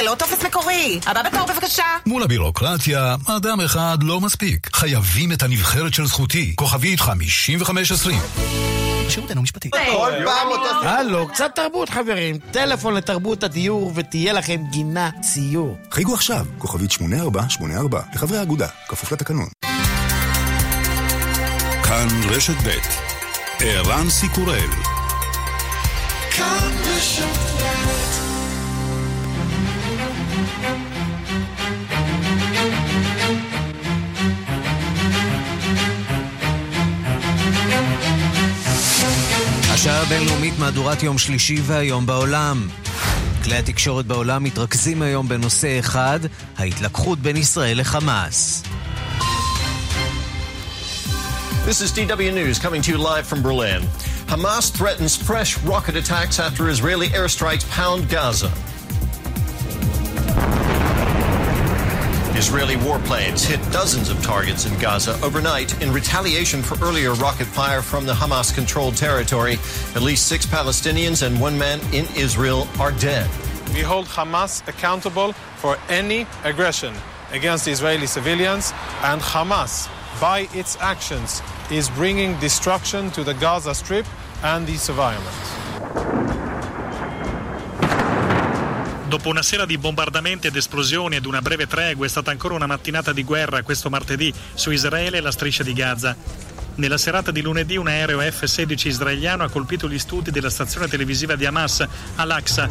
ללא טופס מקורי. הבא בתור בבקשה. מול הבירוקרטיה, אדם אחד לא מספיק. חייבים את הנבחרת של זכותי. כוכבית 5520. שירות אינו משפטי. כל פעם אותו... הלו, קצת תרבות חברים. טלפון לתרבות הדיור ותהיה לכם גינה ציור. חייגו עכשיו, כוכבית 8484, לחברי האגודה, כפוף לתקנון. כאן רשת ב' ערן סיקורל כאן רשת ב' השעה הבינלאומית מהדורת יום שלישי והיום בעולם. כלי התקשורת בעולם מתרכזים היום בנושא אחד, ההתלקחות בין ישראל לחמאס. This is DW News coming to you live from Berlin. Hamas threatens fresh rocket attacks after Israeli airstrikes pound Gaza. Israeli warplanes hit dozens of targets in Gaza overnight in retaliation for earlier rocket fire from the Hamas controlled territory. At least six Palestinians and one man in Israel are dead. We hold Hamas accountable for any aggression against Israeli civilians, and Hamas, by its actions, is bringing destruction to the Gaza Strip and its environment. Dopo una sera di bombardamenti ed esplosioni ed una breve tregua è stata ancora una mattinata di guerra questo martedì su Israele e la striscia di Gaza. Nella serata di lunedì un aereo F-16 israeliano ha colpito gli studi della stazione televisiva di Hamas, Al-Aqsa.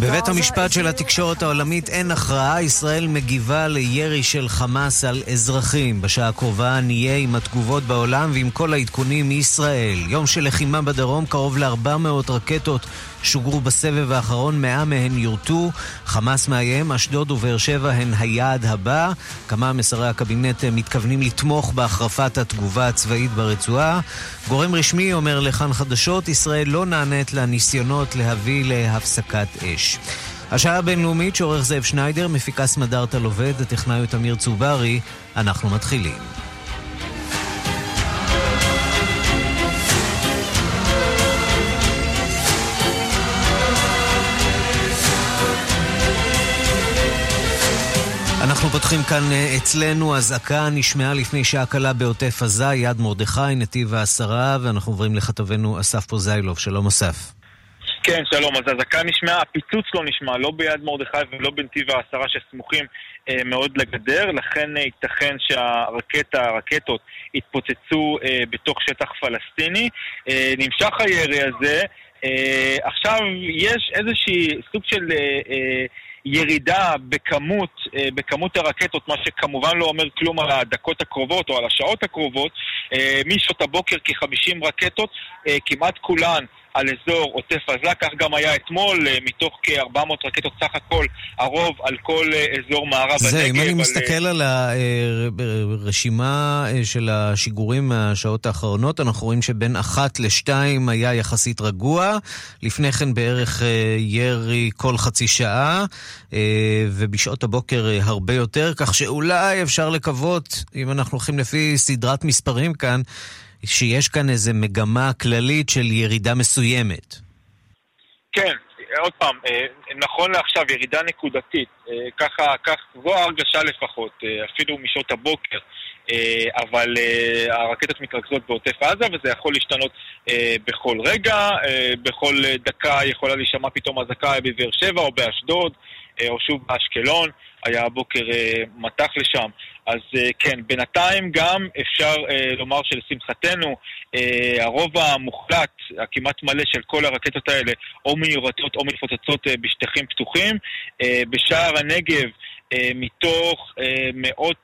בבית המשפט של התקשורת העולמית אין הכרעה, ישראל מגיבה לירי של חמאס על אזרחים. בשעה הקרובה נהיה עם התגובות בעולם ועם כל העדכונים מישראל. יום של לחימה בדרום, קרוב ל-400 רקטות שוגרו בסבב האחרון, 100 מהן יורטו. חמאס מאיים, אשדוד ובאר שבע הן היעד הבא. כמה משרי הקבינט מתכוונים לתמוך בהחרפת התגובה הצבאית ברצועה. גורם רשמי אומר לכאן חדשות, ישראל לא נענית לניסיונות להביא להפסקת אש. השעה הבינלאומית שעורך זאב שניידר, מפיקה סמדארטה לובד, הטכנאי הוא תמיר צוברי. אנחנו מתחילים. פותחים כאן אצלנו, אזעקה נשמעה לפני שעה קלה בעוטף עזה, יד מרדכי, נתיב העשרה, ואנחנו עוברים לכתבנו אסף פוזיילוב. שלום אסף. כן, שלום. אז אזעקה נשמעה, הפיצוץ לא נשמע, לא ביד מרדכי ולא בנתיב העשרה שסמוכים אה, מאוד לגדר, לכן אה, ייתכן שהרקטה, הרקטות יתפוצצו אה, בתוך שטח פלסטיני. אה, נמשך הירי הזה. אה, עכשיו יש איזושהי סוג של... אה, אה, ירידה בכמות, בכמות הרקטות, מה שכמובן לא אומר כלום על הדקות הקרובות או על השעות הקרובות, משעות הבוקר כ-50 רקטות, כמעט כולן על אזור עוטף עזה, כך גם היה אתמול, מתוך כ-400 רקטות סך הכל, הרוב על כל אזור מערב זה, הנגב. אם אני על... מסתכל על הרשימה של השיגורים מהשעות האחרונות, אנחנו רואים שבין אחת לשתיים היה יחסית רגוע, לפני כן בערך ירי כל חצי שעה, ובשעות הבוקר הרבה יותר, כך שאולי אפשר לקוות, אם אנחנו הולכים לפי סדרת מספרים כאן, שיש כאן איזו מגמה כללית של ירידה מסוימת. כן, עוד פעם, נכון לעכשיו ירידה נקודתית, ככה, כך, זו ההרגשה לפחות, אפילו משעות הבוקר, אבל הרקטות מתרכזות בעוטף עזה וזה יכול להשתנות בכל רגע, בכל דקה יכולה להישמע פתאום אזעקה בבאר שבע או באשדוד. או שוב באשקלון, היה הבוקר מטח לשם. אז כן, בינתיים גם אפשר לומר שלשמחתנו, הרוב המוחלט, הכמעט מלא של כל הרקטות האלה, או מיורטות או מתפוצצות בשטחים פתוחים. בשער הנגב, מתוך מאות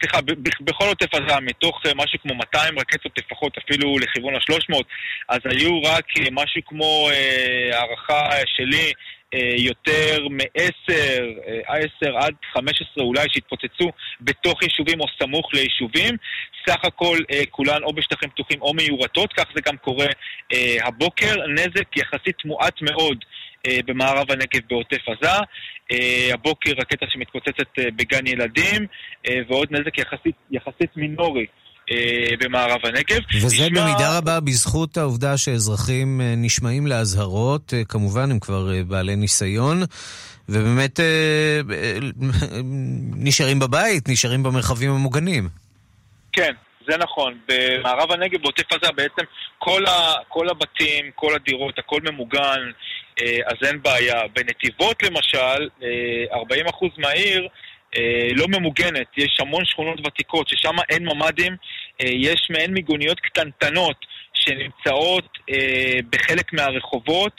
סליחה, בכל עוטף עזה, מתוך משהו כמו 200 רקטות לפחות, אפילו לכיוון ה-300, אז היו רק משהו כמו הערכה שלי, יותר מ-10, 10 עד 15 אולי שהתפוצצו בתוך יישובים או סמוך ליישובים. סך הכל כולן או בשטחים פתוחים או מיורטות, כך זה גם קורה הבוקר. נזק יחסית מועט מאוד. במערב הנגב בעוטף עזה. הבוקר רקטה שמתפוצצת בגן ילדים, ועוד נזק יחסית, יחסית מינורי במערב הנגב. וזה נשמע... במידה רבה בזכות העובדה שאזרחים נשמעים לאזהרות, כמובן הם כבר בעלי ניסיון. ובאמת נשארים בבית, נשארים במרחבים המוגנים. כן, זה נכון. במערב הנגב, בעוטף עזה, בעצם כל, ה, כל הבתים, כל הדירות, הכל ממוגן, אה, אז אין בעיה. בנתיבות למשל, 40% אה, מהעיר אה, לא ממוגנת. יש המון שכונות ותיקות ששם אין ממ"דים, יש מעין מיגוניות קטנטנות שנמצאות בחלק מהרחובות.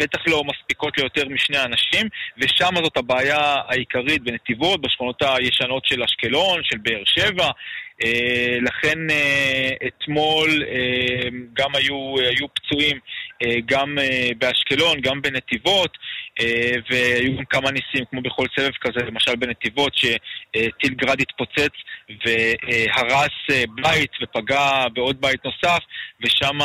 בטח לא מספיקות ליותר משני אנשים, ושם זאת הבעיה העיקרית בנתיבות, בשכונות הישנות של אשקלון, של באר שבע. אה, לכן אה, אתמול אה, גם היו, היו פצועים גם באשקלון, גם בנתיבות, והיו גם כמה ניסים, כמו בכל סבב כזה, למשל בנתיבות, שטיל גרד התפוצץ והרס בית ופגע בעוד בית נוסף, ושם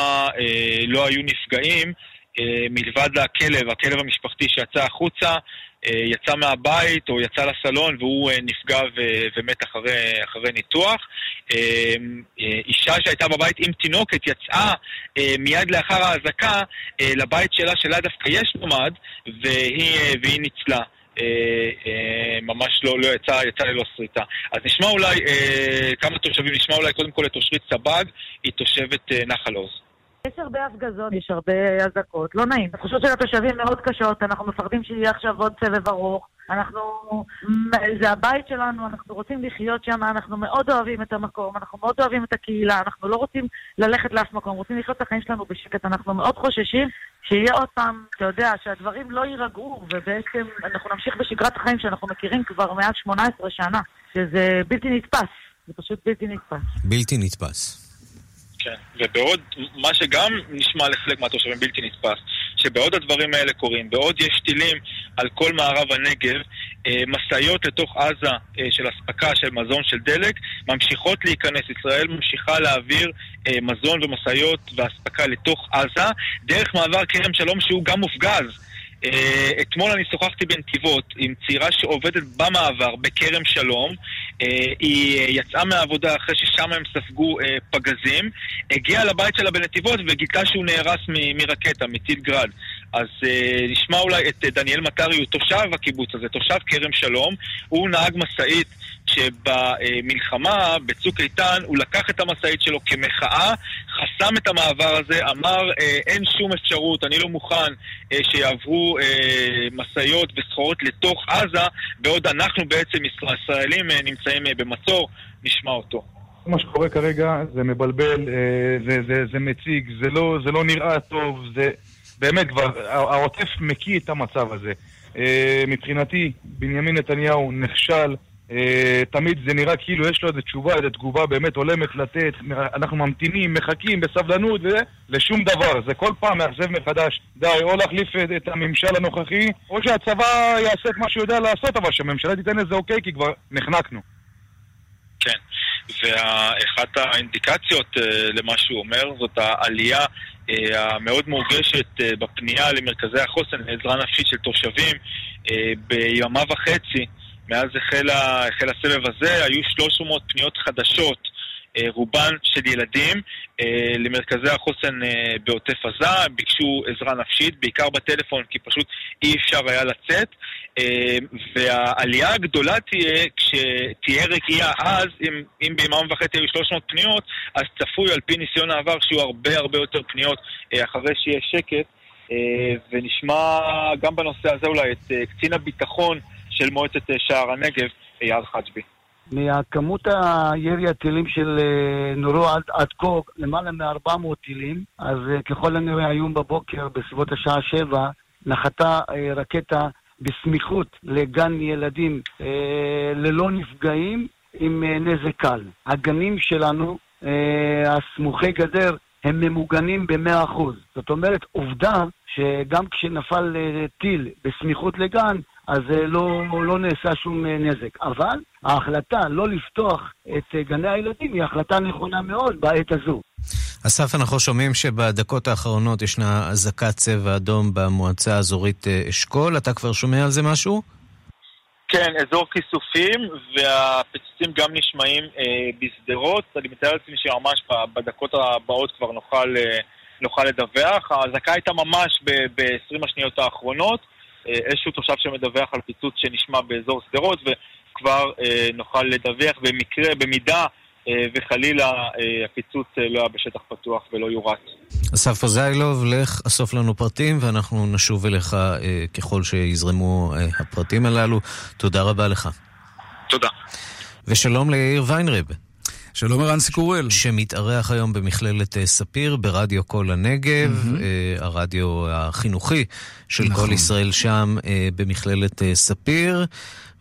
לא היו נפגעים. אה, מלבד הכלב, הכלב המשפחתי שיצא החוצה, אה, יצא מהבית או יצא לסלון והוא אה, נפגע ו- ומת אחרי, אחרי ניתוח. אישה שהייתה בבית עם תינוקת יצאה מיד לאחר האזעקה לבית שלה, שלה דווקא יש ממ"ד, והיא, והיא ניצלה. ממש לא, לא יצא, יצא ללא שריטה. אז נשמע אולי כמה תושבים, נשמע אולי קודם כל את אושרית סבג, היא תושבת נחל עוז. יש הרבה הפגזות, יש הרבה אזעקות, לא נעים. התחושות של התושבים מאוד קשות, אנחנו מפחדים שיהיה עכשיו עוד סבב ארוך. אנחנו, זה הבית שלנו, אנחנו רוצים לחיות שם, אנחנו מאוד אוהבים את המקום, אנחנו מאוד אוהבים את הקהילה, אנחנו לא רוצים ללכת לאף מקום, רוצים לחיות את החיים שלנו בשקט, אנחנו מאוד חוששים שיהיה עוד פעם, אתה יודע, שהדברים לא יירגעו, ובעצם אנחנו נמשיך בשגרת החיים שאנחנו מכירים כבר מעל 18 שנה, שזה בלתי נתפס, זה פשוט בלתי נתפס. בלתי נתפס. כן, ובעוד, מה שגם נשמע לחלק מהתושבים בלתי נתפס, שבעוד הדברים האלה קורים, בעוד יש טילים על כל מערב הנגב, אה, משאיות לתוך עזה אה, של אספקה של מזון של דלק ממשיכות להיכנס. ישראל ממשיכה להעביר אה, מזון ומשאיות ואספקה לתוך עזה דרך מעבר כרם שלום שהוא גם מופגז. אתמול אני שוחחתי בנתיבות עם צעירה שעובדת במעבר בכרם שלום. אה, היא יצאה מהעבודה אחרי ששם הם ספגו אה, פגזים, הגיעה לבית שלה בנתיבות וגילתה שהוא נהרס מרקטה, מטיל גרד. אז נשמע אולי את דניאל מטרי, הוא תושב הקיבוץ הזה, תושב כרם שלום. הוא נהג משאית שבמלחמה, בצוק איתן, הוא לקח את המשאית שלו כמחאה, חסם את המעבר הזה, אמר אה, אין שום אפשרות, אני לא מוכן אה, שיעברו אה, משאיות וסחורות לתוך עזה, בעוד אנחנו בעצם ישראלים נמצאים במצור, נשמע אותו. מה שקורה כרגע זה מבלבל, זה, זה, זה מציג, זה לא, זה לא נראה טוב, זה באמת כבר, העוטף מקיא את המצב הזה. מבחינתי, בנימין נתניהו נכשל אה, תמיד זה נראה כאילו יש לו איזו תשובה, איזו תגובה באמת הולמת לתת, אנחנו ממתינים, מחכים בסבלנות, ולשום דבר. זה כל פעם מאכזב מחדש. די, או להחליף את הממשל הנוכחי, או שהצבא יעשה את מה שהוא יודע לעשות, אבל שהממשלה תיתן לזה אוקיי, כי כבר נחנקנו. כן, ואחת האינדיקציות uh, למה שהוא אומר זאת העלייה uh, המאוד מורגשת uh, בפנייה למרכזי החוסן לעזרה נפשית של תושבים בימה וחצי. מאז החל, החל הסבב הזה, היו 300 פניות חדשות, אה, רובן של ילדים, אה, למרכזי החוסן אה, בעוטף עזה, ביקשו עזרה נפשית, בעיקר בטלפון, כי פשוט אי אפשר היה לצאת. והעלייה הגדולה תהיה כשתהיה רגיעה אז, אם, אם ביממה וחצי היו 300 פניות, אז צפוי על פי ניסיון העבר שיהיו הרבה הרבה יותר פניות אחרי שיהיה שקט. ונשמע גם בנושא הזה אולי את קצין הביטחון של מועצת אה, שער הנגב, אייל חג'בי. מהכמות הירי הטילים של אה, נורו עד, עד כה, למעלה מ-400 טילים, אז אה, ככל הנראה היום בבוקר, בסביבות השעה 7, נחתה רקטה בסמיכות לגן ילדים ללא נפגעים עם נזק קל. הגנים שלנו, הסמוכי גדר, הם ממוגנים ב-100%. זאת אומרת, עובדה שגם כשנפל טיל בסמיכות לגן, אז אה, לא, לא נעשה שום אה, נזק. אבל ההחלטה לא לפתוח את אה, גני הילדים היא החלטה נכונה מאוד בעת הזו. אסף, אנחנו שומעים שבדקות האחרונות ישנה אזעקת צבע אדום במועצה האזורית אשכול. אתה כבר שומע על זה משהו? כן, אזור כיסופים, והפיצוצים גם נשמעים אה, בשדרות. אני מתאר לעצמי שממש בדקות הבאות כבר נוכל, אה, נוכל לדווח. האזעקה הייתה ממש ב-20 השניות האחרונות. אה, איזשהו תושב שמדווח על פיצוץ שנשמע באזור שדרות, וכבר אה, נוכל לדווח במקרה, במידה אה, וחלילה אה, הפיצוץ אה, לא היה בשטח פתוח ולא יורט. אסף פזיילוב, לך אסוף לנו פרטים ואנחנו נשוב אליך אה, ככל שיזרמו אה, הפרטים הללו. תודה רבה לך. תודה. ושלום ליאיר ויינרב. שלום ערן סיקורל. שמתארח היום במכללת ספיר ברדיו כל הנגב, mm-hmm. הרדיו החינוכי של נכון. כל ישראל שם במכללת ספיר.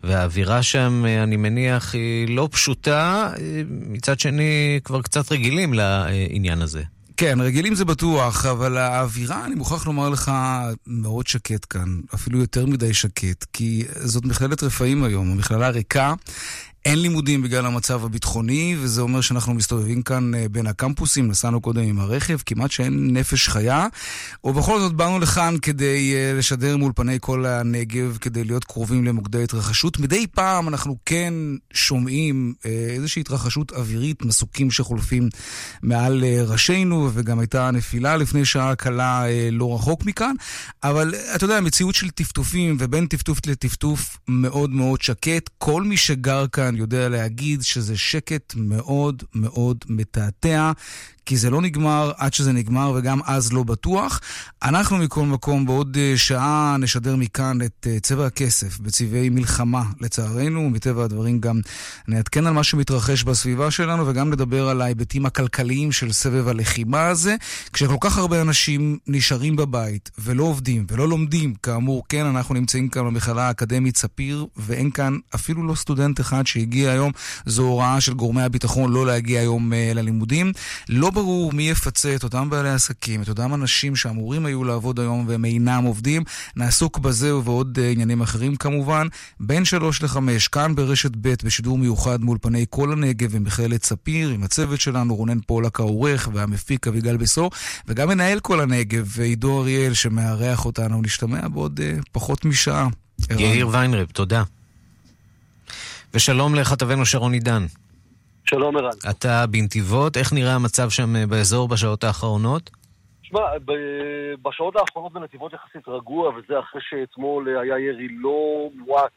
והאווירה שם, אני מניח, היא לא פשוטה. מצד שני, כבר קצת רגילים לעניין הזה. כן, רגילים זה בטוח, אבל האווירה, אני מוכרח לומר לך, מאוד שקט כאן. אפילו יותר מדי שקט, כי זאת מכללת רפאים היום, המכללה ריקה. אין לימודים בגלל המצב הביטחוני, וזה אומר שאנחנו מסתובבים כאן אה, בין הקמפוסים, נסענו קודם עם הרכב, כמעט שאין נפש חיה, ובכל זאת באנו לכאן כדי אה, לשדר מאולפני כל הנגב, כדי להיות קרובים למוקדי התרחשות. מדי פעם אנחנו כן שומעים אה, איזושהי התרחשות אווירית, מסוקים שחולפים מעל ראשינו, וגם הייתה נפילה לפני שעה קלה לא רחוק מכאן, אבל אתה יודע, מציאות של טפטופים, ובין טפטוף לטפטוף מאוד מאוד שקט. כל מי שגר כאן יודע להגיד שזה שקט מאוד מאוד מתעתע, כי זה לא נגמר עד שזה נגמר, וגם אז לא בטוח. אנחנו מכל מקום בעוד אה, שעה נשדר מכאן את אה, צבע הכסף בצבעי מלחמה, לצערנו, מטבע הדברים גם נעדכן על מה שמתרחש בסביבה שלנו, וגם נדבר על ההיבטים הכלכליים של סבב הלחימה הזה. כשכל כך הרבה אנשים נשארים בבית ולא עובדים ולא לומדים, כאמור, כן, אנחנו נמצאים כאן במכללה האקדמית ספיר, ואין כאן אפילו לא סטודנט אחד שהגיע היום. זו הוראה של גורמי הביטחון לא להגיע היום uh, ללימודים. לא ברור מי יפצה את אותם בעלי עסקים, את אותם אנשים שאמורים היו לעבוד היום והם אינם עובדים. נעסוק בזה ובעוד uh, עניינים אחרים כמובן. בין שלוש לחמש, כאן ברשת ב' בשידור מיוחד מול פני כל הנגב ומכללת ספיר, עם הצוות שלנו רונן פולק העורך והמפיק אביגל בשור, וגם מנהל כל הנגב עידו אריאל שמארח אותנו. נשתמע בעוד uh, פחות משעה. יאיר ויינרב, תודה. ושלום לכתבנו שרון עידן. שלום ערן. אתה בנתיבות, איך נראה המצב שם אה, באזור בשעות האחרונות? שמע, בשעות האחרונות בנתיבות יחסית רגוע, וזה אחרי שאתמול היה ירי לא מועט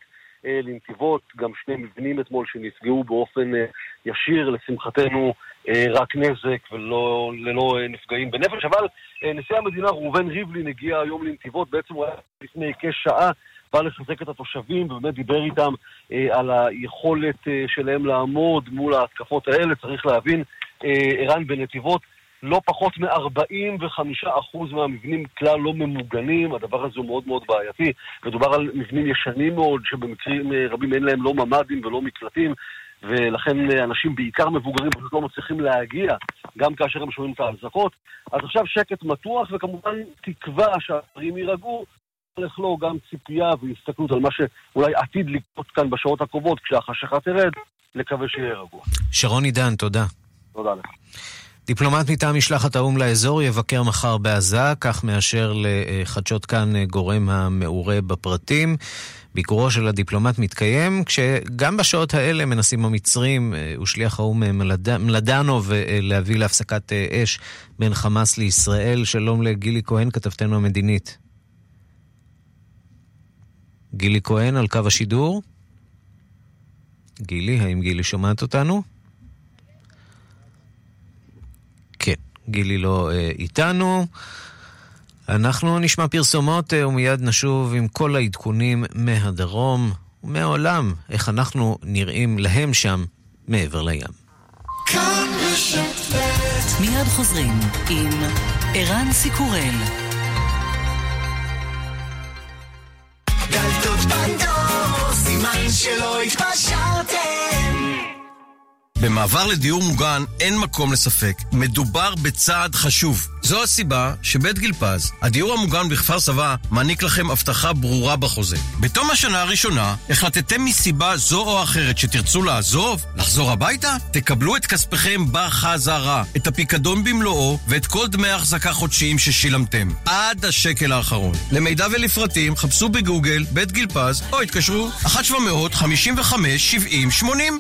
אה, לנתיבות, גם שני מבנים אתמול שנפגעו באופן אה, ישיר, לשמחתנו אה, רק נזק וללא לא, אה, נפגעים בנפש, אבל אה, נשיא המדינה ראובן ריבלין הגיע היום לנתיבות, בעצם הוא היה לפני כשעה בא לחזק את התושבים ובאמת דיבר איתם אה, על היכולת אה, שלהם לעמוד מול ההתקפות האלה. צריך להבין, אה, ערן בנתיבות, לא פחות מ-45% מהמבנים כלל לא ממוגנים, הדבר הזה הוא מאוד מאוד בעייתי. מדובר על מבנים ישנים מאוד, שבמקרים אה, רבים אין להם לא ממ"דים ולא מקלטים. ולכן אה, אנשים, בעיקר מבוגרים, פשוט לא מצליחים להגיע, גם כאשר הם שומעים את האזעקות. אז עכשיו שקט מתוח, וכמובן תקווה שהדברים יירגעו, לו גם ציפייה והסתכלות על מה שאולי עתיד לקרות כאן בשעות הקרובות, כשהחשיכה תרד, לקווה שיהיה רגוע. שרון עידן, תודה. תודה לך. דיפלומט מטעם משלחת האו"ם לאזור יבקר מחר בעזה, כך מאשר לחדשות כאן גורם המעורה בפרטים. ביקורו של הדיפלומט מתקיים, כשגם בשעות האלה מנסים המצרים אה, ושליח האו"ם מלד... מלדנוב אה, להביא להפסקת אה, אש בין חמאס לישראל. שלום לגילי כהן, כתבתנו המדינית. גילי כהן על קו השידור. גילי, האם גילי שומעת אותנו? כן, גילי לא אה, איתנו. אנחנו נשמע פרסומות אה, ומיד נשוב עם כל העדכונים מהדרום ומהעולם, איך אנחנו נראים להם שם מעבר לים. מיד חוזרים עם ערן סיקורל. סימן שלא התפשרתם במעבר לדיור מוגן אין מקום לספק. מדובר בצעד חשוב. זו הסיבה שבית גיל פז, הדיור המוגן בכפר סבא, מעניק לכם הבטחה ברורה בחוזה. בתום השנה הראשונה, החלטתם מסיבה זו או אחרת שתרצו לעזוב, לחזור הביתה, תקבלו את כספיכם בחזרה, את הפיקדון במלואו ואת כל דמי ההחזקה חודשיים ששילמתם, עד השקל האחרון. למידע ולפרטים, חפשו בגוגל בית גיל פז, או התקשרו 1-755-70-80.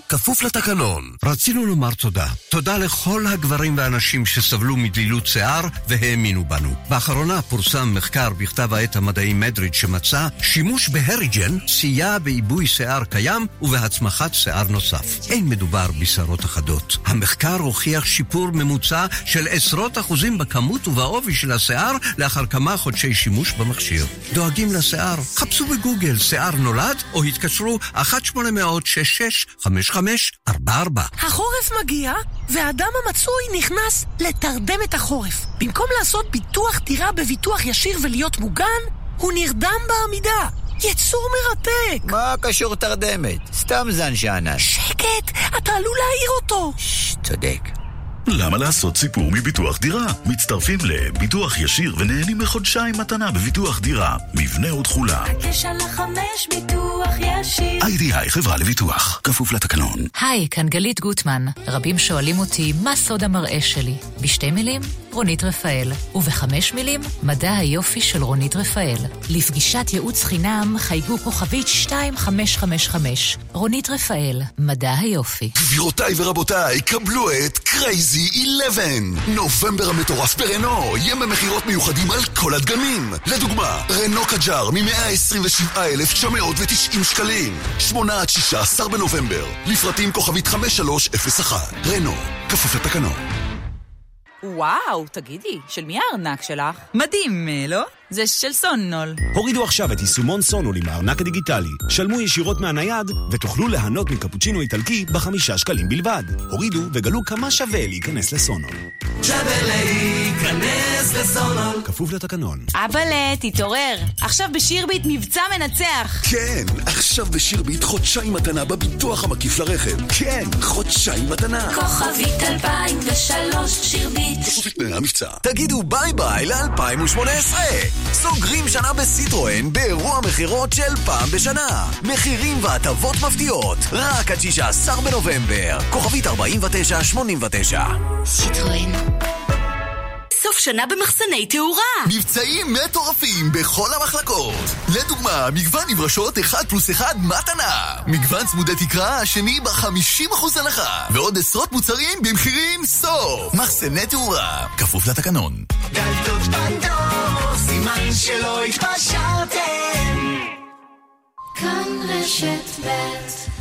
כפוף לתקנון. רצינו לומר תודה. תודה לכל הגברים והנשים שסבלו מדלילות שיער והאמינו בנו. באחרונה פורסם מחקר בכתב העת המדעי מדריד שמצא שימוש בהריג'ן סייע בעיבוי שיער קיים ובהצמחת שיער נוסף. אין מדובר בשערות אחדות. המחקר הוכיח שיפור ממוצע של עשרות אחוזים בכמות ובעובי של השיער לאחר כמה חודשי שימוש במכשיר. דואגים לשיער? חפשו בגוגל שיער נולד או התקשרו 1-800-665544. החורף מגיע, והאדם המצוי נכנס לתרדמת החורף. במקום לעשות ביטוח דירה בביטוח ישיר ולהיות מוגן, הוא נרדם בעמידה. יצור מרתק! מה קשור תרדמת? סתם זן שאנן. שקט! אתה עלול להעיר אותו! צודק. למה לעשות סיפור מביטוח דירה? מצטרפים לביטוח ישיר ונהנים מחודשיים מתנה בביטוח דירה. מבנה ותכולה. הקש על החמש ביטוח ישיר. איי-די-איי חברה לביטוח. כפוף לתקנון. היי, כאן גלית גוטמן. רבים שואלים אותי, מה סוד המראה שלי? בשתי מילים, רונית רפאל. ובחמש מילים, מדע היופי של רונית רפאל. לפגישת ייעוץ חינם, חייגו כוכבית 2555. רונית רפאל, מדע היופי. גבירותיי ורבותיי, קבלו את crazy 11. נובמבר המטורף ברנו, יהיה במכירות מיוחדים על כל הדגמים. לדוגמה, רנו קג'אר מ-127,990 שקלים. 8 עד 16 בנובמבר. לפרטים כוכבית 5301. רנו, כפוף לתקנון. וואו, תגידי, של מי הארנק שלך? מדהים, לא? זה של סונול. הורידו עכשיו את יישומון סונול עם הארנק הדיגיטלי. שלמו ישירות מהנייד ותוכלו ליהנות מקפוצ'ינו איטלקי בחמישה שקלים בלבד. הורידו וגלו כמה שווה להיכנס לסונול. שווה להיכנס לסונול. כפוף לתקנון. אבאלה, תתעורר. עכשיו בשירביט מבצע מנצח. כן, עכשיו בשירביט חודשיים מתנה בביטוח המקיף לרכב. כן, חודשיים מתנה. כוכבית 2003 שירביט. תגידו ביי ביי ל-2018. סוגרים שנה בסיטרואן באירוע מכירות של פעם בשנה. מחירים והטבות מפתיעות, רק עד 16 בנובמבר. כוכבית 4989. סיטרואן. סוף שנה במחסני תאורה. מבצעים מטורפים בכל המחלקות. לדוגמה, מגוון נברשות 1 פלוס 1 מתנה. מגוון צמודי תקרה השני ב-50% הנחה. ועוד עשרות מוצרים במחירים סוף. מחסני תאורה, כפוף לתקנון. דלתות פנדור, סימן שלא התפשרתם. כאן רשת ב'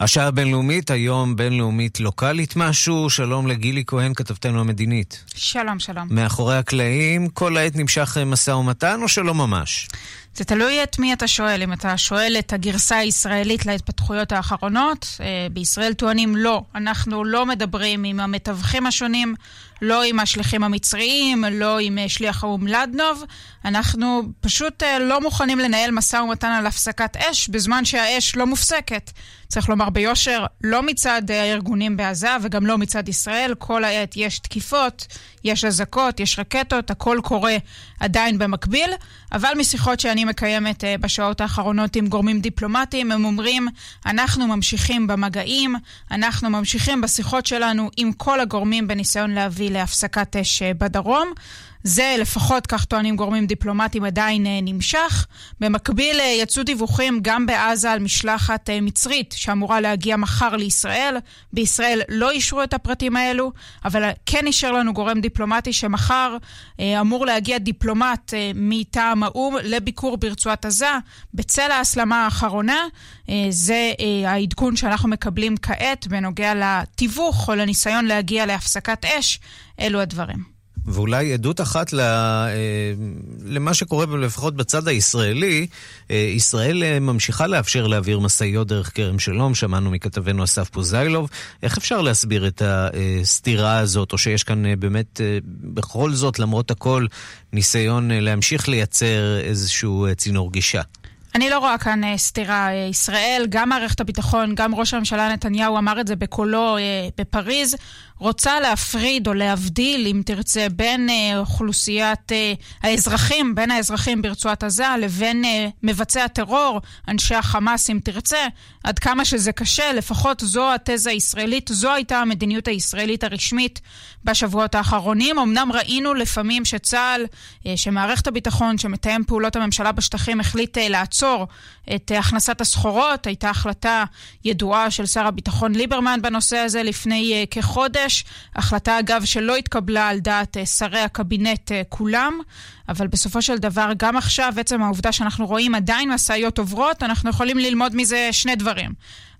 השעה הבינלאומית, היום בינלאומית לוקאלית משהו. שלום לגילי כהן, כתבתנו המדינית. שלום, שלום. מאחורי הקלעים, כל העת נמשך משא ומתן או שלא ממש? זה תלוי את מי אתה שואל. אם אתה שואל את הגרסה הישראלית להתפתחויות האחרונות, בישראל טוענים לא. אנחנו לא מדברים עם המתווכים השונים, לא עם השליחים המצריים, לא עם שליח האו"ם לדנוב. אנחנו פשוט לא מוכנים לנהל משא ומתן על הפסקת אש בזמן שהאש לא מופסקת. צריך לומר ביושר, לא מצד הארגונים בעזה וגם לא מצד ישראל. כל העת יש תקיפות, יש אזעקות, יש רקטות, הכל קורה עדיין במקביל. אבל משיחות שאני מקיימת בשעות האחרונות עם גורמים דיפלומטיים, הם אומרים, אנחנו ממשיכים במגעים, אנחנו ממשיכים בשיחות שלנו עם כל הגורמים בניסיון להביא להפסקת אש בדרום. זה לפחות, כך טוענים גורמים דיפלומטיים, עדיין נמשך. במקביל יצאו דיווחים גם בעזה על משלחת מצרית שאמורה להגיע מחר לישראל. בישראל לא אישרו את הפרטים האלו, אבל כן אישר לנו גורם דיפלומטי שמחר אמור להגיע דיפלומט מטעם האו"ם לביקור ברצועת עזה, בצל ההסלמה האחרונה. זה העדכון שאנחנו מקבלים כעת בנוגע לתיווך או לניסיון להגיע להפסקת אש. אלו הדברים. ואולי עדות אחת למה שקורה לפחות בצד הישראלי, ישראל ממשיכה לאפשר להעביר משאיות דרך כרם שלום, שמענו מכתבנו אסף פוזיילוב. איך אפשר להסביר את הסתירה הזאת, או שיש כאן באמת, בכל זאת, למרות הכל, ניסיון להמשיך לייצר איזשהו צינור גישה? אני לא רואה כאן סתירה. ישראל, גם מערכת הביטחון, גם ראש הממשלה נתניהו אמר את זה בקולו בפריז, רוצה להפריד או להבדיל, אם תרצה, בין uh, אוכלוסיית uh, האזרחים, בין האזרחים ברצועת עזה לבין uh, מבצעי הטרור, אנשי החמאס, אם תרצה, עד כמה שזה קשה, לפחות זו התזה הישראלית, זו הייתה המדיניות הישראלית הרשמית בשבועות האחרונים. אמנם ראינו לפעמים שצה"ל, שמערכת הביטחון, שמתאם פעולות הממשלה בשטחים, החליט לעצור את הכנסת הסחורות. הייתה החלטה ידועה של שר הביטחון ליברמן בנושא הזה לפני כחודש. החלטה, אגב, שלא התקבלה על דעת uh, שרי הקבינט uh, כולם, אבל בסופו של דבר, גם עכשיו, עצם העובדה שאנחנו רואים עדיין משאיות עוברות, אנחנו יכולים ללמוד מזה שני דברים.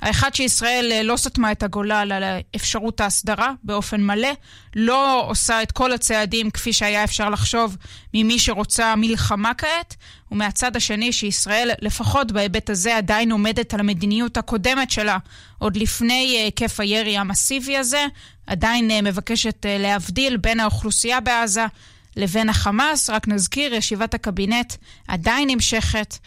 האחד שישראל uh, לא סתמה את הגולל על אפשרות ההסדרה באופן מלא, לא עושה את כל הצעדים כפי שהיה אפשר לחשוב ממי שרוצה מלחמה כעת, ומהצד השני שישראל, לפחות בהיבט הזה, עדיין עומדת על המדיניות הקודמת שלה, עוד לפני היקף הירי המסיבי הזה, עדיין אה, מבקשת אה, להבדיל בין האוכלוסייה בעזה לבין החמאס. רק נזכיר, ישיבת הקבינט עדיין נמשכת.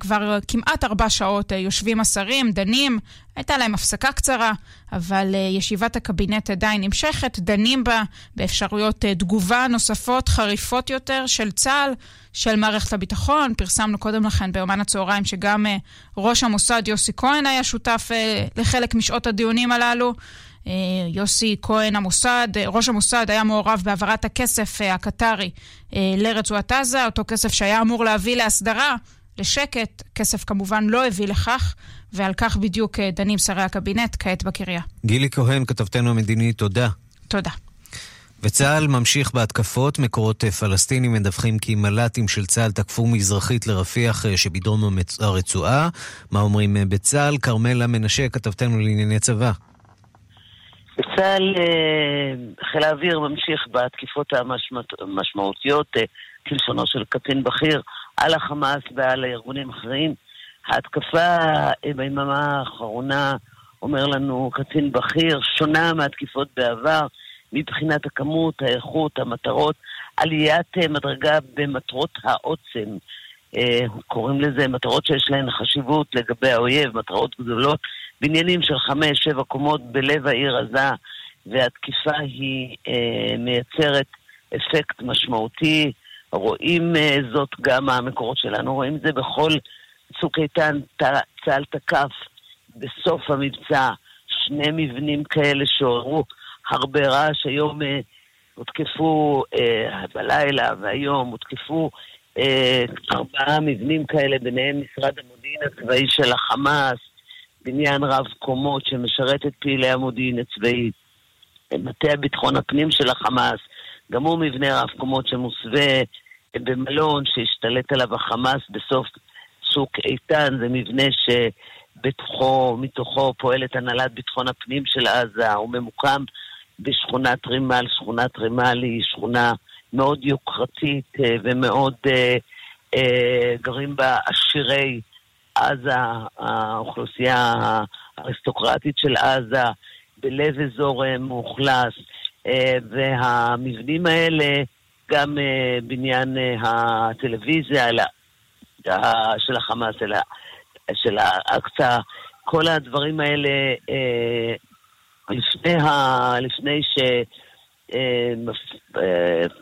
כבר כמעט ארבע שעות אה, יושבים השרים, דנים, הייתה להם הפסקה קצרה, אבל ישיבת הקבינט עדיין נמשכת, דנים בה באפשרויות תגובה נוספות, חריפות יותר, של צה"ל, של מערכת הביטחון. פרסמנו קודם לכן ביומן הצהריים שגם ראש המוסד יוסי כהן היה שותף לחלק משעות הדיונים הללו. אה, יוסי כהן המוסד, אה, ראש המוסד היה מעורב בהעברת הכסף אה, הקטרי לרצועת עזה, אותו כסף שהיה אמור להביא להסדרה, לשקט, כסף כמובן לא הביא לכך, ועל כך בדיוק דנים שרי הקבינט כעת בקריה. גילי כהן, כתבתנו המדיני, תודה. תודה. וצה"ל ממשיך בהתקפות. מקורות פלסטינים מדווחים כי מל"טים של צה"ל תקפו מזרחית לרפיח שבדרום הרצועה. מה אומרים בצה"ל? כרמלה מנשה, כתבתנו לענייני צבא. בצה"ל אה, חיל האוויר ממשיך בתקיפות המשמעותיות, אה, כלשונו של קצין בכיר, על החמאס ועל ארגונים אחרים. ההתקפה אה, ביממה האחרונה, אומר לנו קצין בכיר, שונה מהתקיפות בעבר מבחינת הכמות, האיכות, המטרות, עליית מדרגה במטרות העוצם. קוראים לזה מטרות שיש להן חשיבות לגבי האויב, מטרות גדולות בניינים של חמש, שבע קומות בלב העיר עזה, והתקיפה היא אה, מייצרת אפקט משמעותי. רואים אה, זאת גם המקורות שלנו, רואים את זה בכל צוק איתן, צה"ל תקף בסוף המבצע שני מבנים כאלה שעוררו הרבה רעש. היום אה, הותקפו אה, בלילה והיום הותקפו אה, ארבעה מבנים כאלה, ביניהם משרד המודיעין הצבאי של החמאס, בניין רב קומות שמשרת את פעילי המודיעין הצבאי, מטה ביטחון הפנים של החמאס, גם הוא מבנה רב קומות שמוסווה במלון שהשתלט עליו החמאס בסוף צוק איתן, זה מבנה שבתוכו, מתוכו פועלת הנהלת ביטחון הפנים של עזה, הוא ממוקם בשכונת רימל. שכונת רימל היא שכונה מאוד יוקרתית אה, ומאוד אה, אה, גרים בה עשירי עזה, האוכלוסייה האריסטוקרטית של עזה, בלב אזור אה, מאוכלס, אה, והמבנים האלה, גם אה, בניין הטלוויזיה של החמאס, של האקצה, כל הדברים האלה, לפני, ה, לפני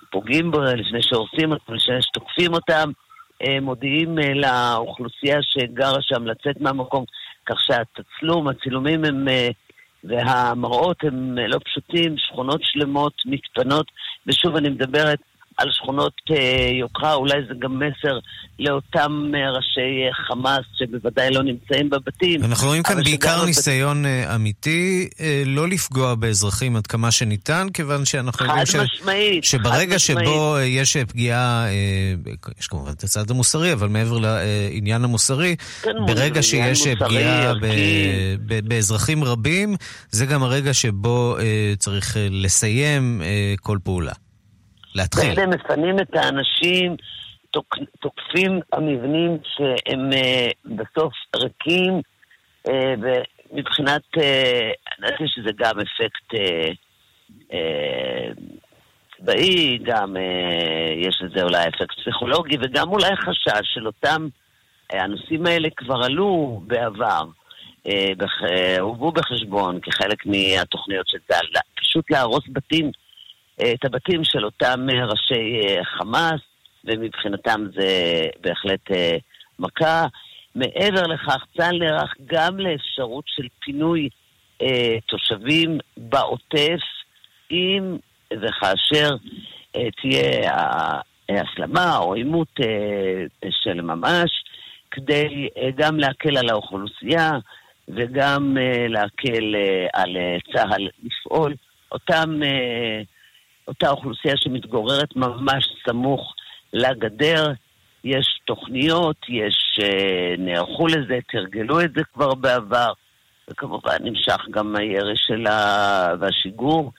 שפוגעים בו, לפני שהורסים אותם, לפני שתוקפים אותם, מודיעים אה, לאוכלוסייה שגרה שם לצאת מהמקום, כך שהתצלום, הצילומים הם, אה, והמראות הם לא פשוטים, שכונות שלמות מתפנות, ושוב אני מדברת על שכונות אה, יוקרה, אולי זה גם מסר לאותם אה, ראשי אה, חמאס שבוודאי לא נמצאים בבתים. אנחנו רואים כאן בעיקר ניסיון בת... אמיתי לא לפגוע באזרחים עד כמה שניתן, כיוון שאנחנו יודעים ש... משמעית, שברגע שבו יש פגיעה, יש כמובן את הצד המוסרי, אבל מעבר לעניין המוסרי, כן, ברגע שיש מוסרי, פגיעה ב... ב... באזרחים רבים, זה גם הרגע שבו צריך לסיים כל פעולה. להתחיל. בעצם מפנים את האנשים, תוק, תוקפים המבנים שהם uh, בסוף ריקים, uh, ומבחינת, uh, אני חושב שזה גם אפקט uh, uh, צבאי, גם uh, יש לזה אולי אפקט פסיכולוגי, וגם אולי חשש של אותם הנושאים האלה כבר עלו בעבר, הובאו בחשבון כחלק מהתוכניות של צה"ל, פשוט להרוס בתים, את הבתים של אותם ראשי חמאס, ומבחינתם זה בהחלט מכה. מעבר לכך, צה"ל נערך גם לאפשרות של פינוי אה, תושבים בעוטף, אם וכאשר אה, תהיה הסלמה או עימות אה, של ממש, כדי אה, גם להקל על האוכלוסייה וגם אה, להקל אה, על אה, צה"ל לפעול. אותם, אה, אותה אוכלוסייה שמתגוררת ממש סמוך לגדר, יש תוכניות, יש, אה, נערכו לזה, תרגלו את זה כבר בעבר, וכמובן נמשך גם הירי שלה והשיגור,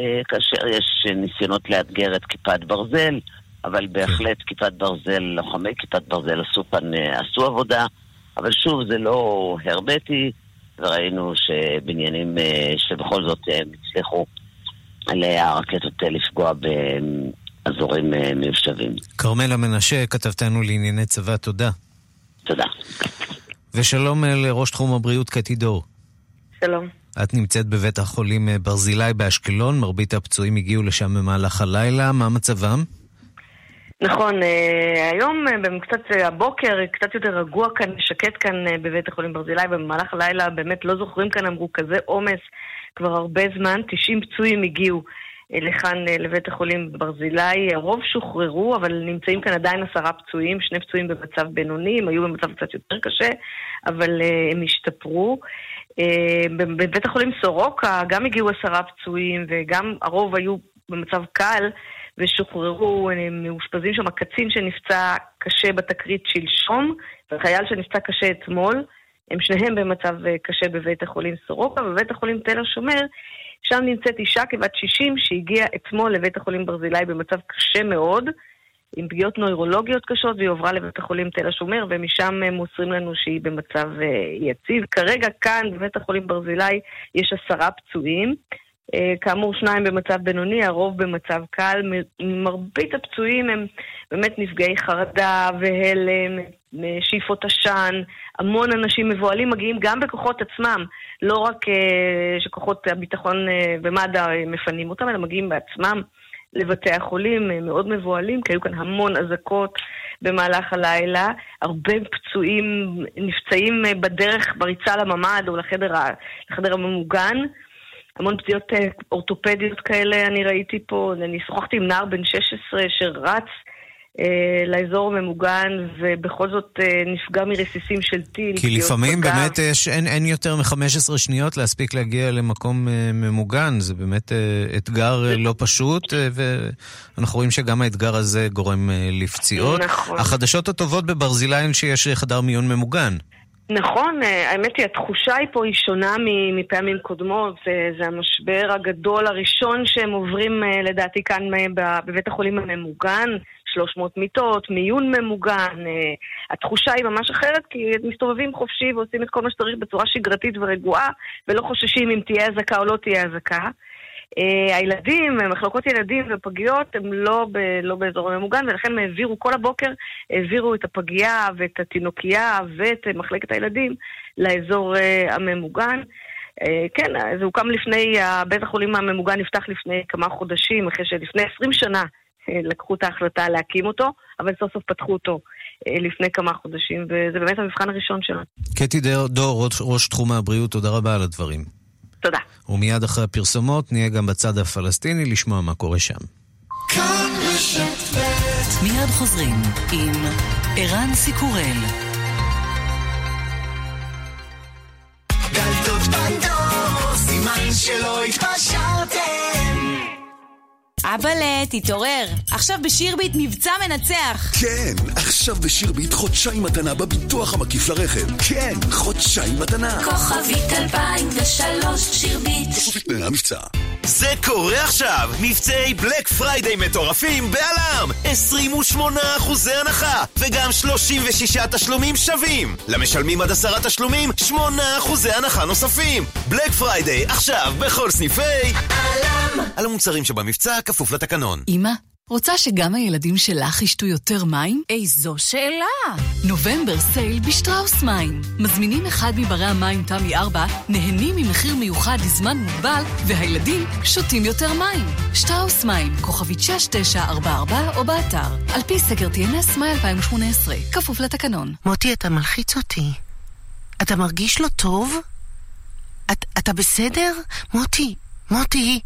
אה, כאשר יש ניסיונות לאתגר את כיפת ברזל, אבל בהחלט כיפת ברזל, לוחמי כיפת ברזל עשו כאן, אה, עשו עבודה, אבל שוב, זה לא הרבטי, וראינו שבניינים שבכל זאת הצליחו עליה הרקטות לפגוע אזורים אה, מיושבים. כרמלה מנשה, כתבתנו לענייני צבא, תודה. תודה. ושלום אה, לראש תחום הבריאות קטי דור. שלום. את נמצאת בבית החולים אה, ברזילי באשקלון, מרבית הפצועים הגיעו לשם במהלך הלילה, מה מצבם? נכון, היום קצת הבוקר קצת יותר רגוע כאן, שקט כאן בבית החולים ברזילי, במהלך הלילה באמת לא זוכרים כאן, אמרו כזה עומס כבר הרבה זמן, 90 פצועים הגיעו לכאן אה, לבית החולים ברזילי. הרוב שוחררו, אבל נמצאים כאן עדיין עשרה פצועים, שני פצועים במצב בינוני, הם היו במצב קצת יותר קשה, אבל אה, הם השתפרו. אה, בבית החולים סורוקה גם הגיעו עשרה פצועים, וגם הרוב היו במצב קל. ושוחררו, הם מאושפזים שם קצין שנפצע קשה בתקרית שלשום, וחייל שנפצע קשה אתמול. הם שניהם במצב קשה בבית החולים סורוקה, ובבית החולים תל השומר שם נמצאת אישה כבת 60 שהגיעה אתמול לבית החולים ברזילי במצב קשה מאוד, עם פגיעות נוירולוגיות קשות, והיא הועברה לבית החולים תל השומר, ומשם מוסרים לנו שהיא במצב אה, יציב. כרגע כאן, בבית החולים ברזילי, יש עשרה פצועים. אה, כאמור, שניים במצב בינוני, הרוב במצב קל. מרבית הפצועים הם באמת נפגעי חרדה והלם, אה, שאיפות עשן, המון אנשים מבוהלים מגיעים גם בכוחות עצמם, לא רק אה, שכוחות הביטחון ומד"א מפנים אותם, אלא מגיעים בעצמם לבתי החולים, מאוד מבוהלים, כי היו כאן המון אזעקות במהלך הלילה, הרבה פצועים נפצעים בדרך, בריצה לממ"ד או לחדר, לחדר הממוגן. המון פציעות אה, אורתופדיות כאלה אני ראיתי פה. אני שוחחתי עם נער בן 16 שרץ אה, לאזור הממוגן, ובכל זאת אה, נפגע מרסיסים של טיל. כי לפעמים בגב. באמת יש, אין, אין יותר מ-15 שניות להספיק להגיע למקום אה, ממוגן. זה באמת אה, אתגר אה, לא פשוט, אה, ואנחנו רואים שגם האתגר הזה גורם אה, לפציעות. נכון. החדשות הטובות בברזילי הן שיש חדר מיון ממוגן. נכון, אה, האמת היא, התחושה היא פה היא שונה מפעמים קודמות. זה, זה המשבר הגדול הראשון שהם עוברים אה, לדעתי כאן אה, בבית החולים הממוגן. 300 מיטות, מיון ממוגן. התחושה היא ממש אחרת, כי מסתובבים חופשי ועושים את כל מה שצריך בצורה שגרתית ורגועה, ולא חוששים אם תהיה אזעקה או לא תהיה אזעקה. Uh, הילדים, מחלקות ילדים ופגיות הם לא, ב, לא באזור הממוגן ולכן הם העבירו כל הבוקר, העבירו את הפגייה ואת התינוקייה ואת uh, מחלקת הילדים לאזור הממוגן. כן, זה הוקם לפני, בית החולים הממוגן נפתח לפני כמה חודשים, אחרי שלפני 20 שנה לקחו את ההחלטה להקים אותו, אבל סוף סוף פתחו אותו uh, לפני כמה חודשים, וזה באמת המבחן הראשון שלנו. קטי דור, ראש, ראש תחום הבריאות, תודה רבה על הדברים. תודה. ומיד אחרי הפרסומות נהיה גם בצד הפלסטיני לשמוע מה קורה שם. מיד חוזרים עם ערן סיקורל. דלתות בנדור, סימן שלא התפשרתם אבאלה, תתעורר. עכשיו בשירביט מבצע מנצח. כן, עכשיו בשירביט חודשיים מתנה בביטוח המקיף לרכב. כן, חודשיים מתנה. כוכבית 2003 שירביט. כפוף לתנאי המבצע. זה קורה עכשיו! מבצעי Black Friday מטורפים בא.ל.מ! 28 אחוזי הנחה! וגם 36 תשלומים שווים! למשלמים עד עשרה תשלומים, 8 אחוזי הנחה נוספים! Black Friday, עכשיו בכל סניפי... א.ל.מ! על המוצרים שבמבצע כפוף לתקנון. אמא רוצה שגם הילדים שלך ישתו יותר מים? איזו שאלה! נובמבר sale בשטראוס מים. מזמינים אחד מברי המים תמי 4, נהנים ממחיר מיוחד לזמן מוגבל, והילדים שותים יותר מים. שטראוס מים, כוכבית 6944 או באתר. על פי סקר TNS מאי 2018, כפוף לתקנון. מוטי, אתה מלחיץ אותי. אתה מרגיש לא טוב? את, אתה בסדר? מוטי, מוטי,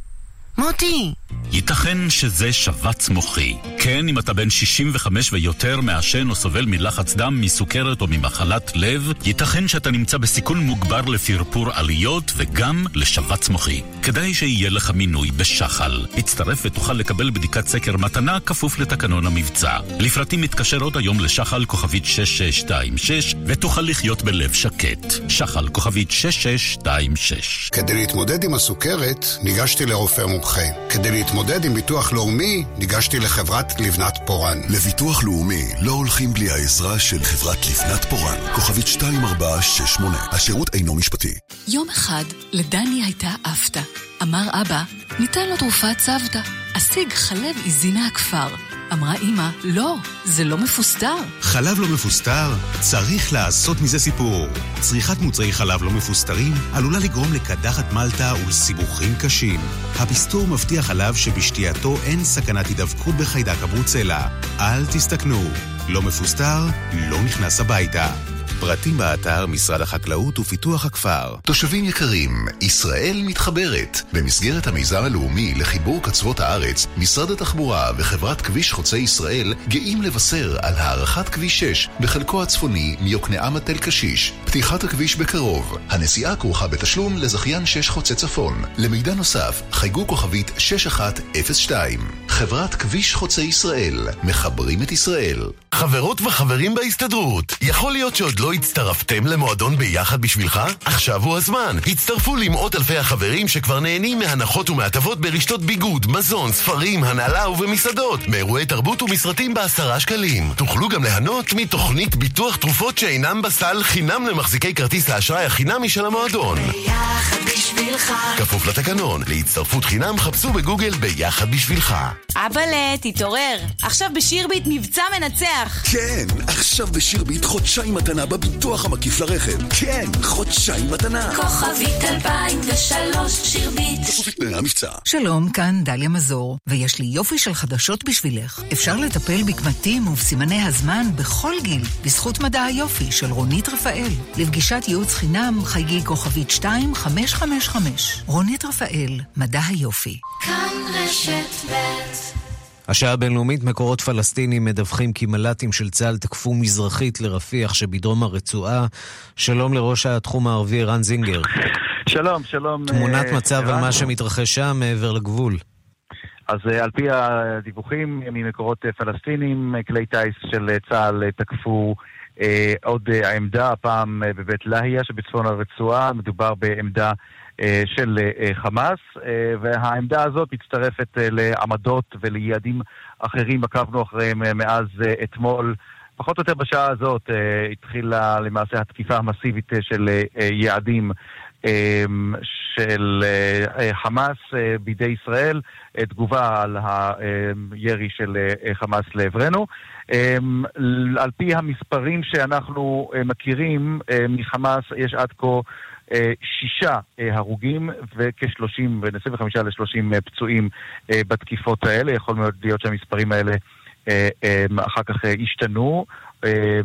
מוטי! ייתכן שזה שבץ מוחי. כן, אם אתה בן 65 ויותר, מעשן או סובל מלחץ דם, מסוכרת או ממחלת לב, ייתכן שאתה נמצא בסיכון מוגבר לפרפור עליות וגם לשבץ מוחי. כדאי שיהיה לך מינוי בשחל. הצטרף ותוכל לקבל בדיקת סקר מתנה כפוף לתקנון המבצע. לפרטים מתקשר עוד היום לשחל כוכבית 6626 ותוכל לחיות בלב שקט. שחל כוכבית 6626 כדי להתמודד עם הסוכרת, ניגשתי לרופא מומחה. כדי להתמודד עם ביטוח לאומי, ניגשתי לחברת לבנת פורן. לביטוח לאומי לא הולכים בלי העזרה של חברת לבנת פורן. כוכבית 2468. השירות אינו משפטי. יום אחד לדני הייתה אפתא. אמר אבא, ניתן לו תרופת צוותא. אשיג חלב עיזי מהכפר. אמרה אמא, לא, זה לא מפוסטר. חלב לא מפוסטר? צריך לעשות מזה סיפור. צריכת מוצרי חלב לא מפוסטרים עלולה לגרום לקדחת מלטה ולסיבוכים קשים. הפסטור מבטיח חלב שבשתייתו אין סכנת הידבקות בחיידק הברוצלה. אל תסתכנו. לא מפוסטר, לא נכנס הביתה. פרטים באתר משרד החקלאות ופיתוח הכפר. תושבים יקרים, ישראל מתחברת. במסגרת המיזם הלאומי לחיבור קצוות הארץ, משרד התחבורה וחברת כביש חוצה ישראל גאים לבשר על הארכת כביש 6 בחלקו הצפוני מיוקנעם עד תל קשיש. פתיחת הכביש בקרוב. הנסיעה כרוכה בתשלום לזכיין 6 חוצה צפון. למידע נוסף, חייגו כוכבית 6102. חברת כביש חוצה ישראל, מחברים את ישראל. חברות וחברים בהסתדרות, יכול להיות שעוד לא הצטרפתם למועדון ביחד בשבילך? עכשיו הוא הזמן. הצטרפו למאות אלפי החברים שכבר נהנים מהנחות ומהטבות ברשתות ביגוד, מזון, ספרים, הנהלה ובמסעדות, מאירועי תרבות ומסרטים בעשרה שקלים. תוכלו גם ליהנות מתוכנית ביטוח תרופות שאינם בסל חינם למחזיקי כרטיס האשראי החינמי של המועדון. ביחד בשבילך. כפוף לתקנון, להצטרפות חינם חפשו בגוגל ביחד בשבילך. אבאלה, תתעורר. עכשיו בשירביט מבצע מנצח. כן, עכשיו בשירביט חודשיים מתנה בביטוח המקיף לרכב. כן, חודשיים מתנה. כוכבית 2003 שירביט. המבצע. שלום, כאן דליה מזור, ויש לי יופי של חדשות בשבילך. אפשר לטפל בקמטים ובסימני הזמן בכל גיל, בזכות מדע היופי של רונית רפאל. לפגישת ייעוץ חינם, חייגי כוכבית 2555. רונית רפאל, מדע היופי. כאן רשת ב' השעה הבינלאומית, מקורות פלסטינים מדווחים כי מל"טים של צה"ל תקפו מזרחית לרפיח שבדרום הרצועה. שלום לראש התחום הערבי ערן זינגר. שלום, שלום. תמונת אה, מצב על ערן. מה שמתרחש שם מעבר לגבול. אז אה, על פי הדיווחים ממקורות אה, פלסטינים, אה, כלי טיס של אה, צה"ל אה, תקפו אה, עוד אה, עמדה, הפעם אה, בבית לאהיה שבצפון הרצועה, מדובר בעמדה אה, של אה, חמאס, אה, והעמדה הזאת מצטרפת אה, לעמדות וליעדים אחרים, עקבנו אחריהם אה, מאז אה, אתמול. פחות או יותר בשעה הזאת אה, התחילה למעשה התקיפה המסיבית אה, של אה, אה, יעדים אה, של אה, אה, חמאס אה, בידי ישראל, אה, תגובה על הירי של אה, חמאס לעברנו. אה, על פי המספרים שאנחנו אה, מכירים אה, מחמאס, יש עד כה אה, שישה אה, הרוגים וכ-30, בין 25 ל-30 פצועים אה, בתקיפות האלה. יכול מאוד להיות שהמספרים האלה אה, אה, אחר כך אה, השתנו. אה,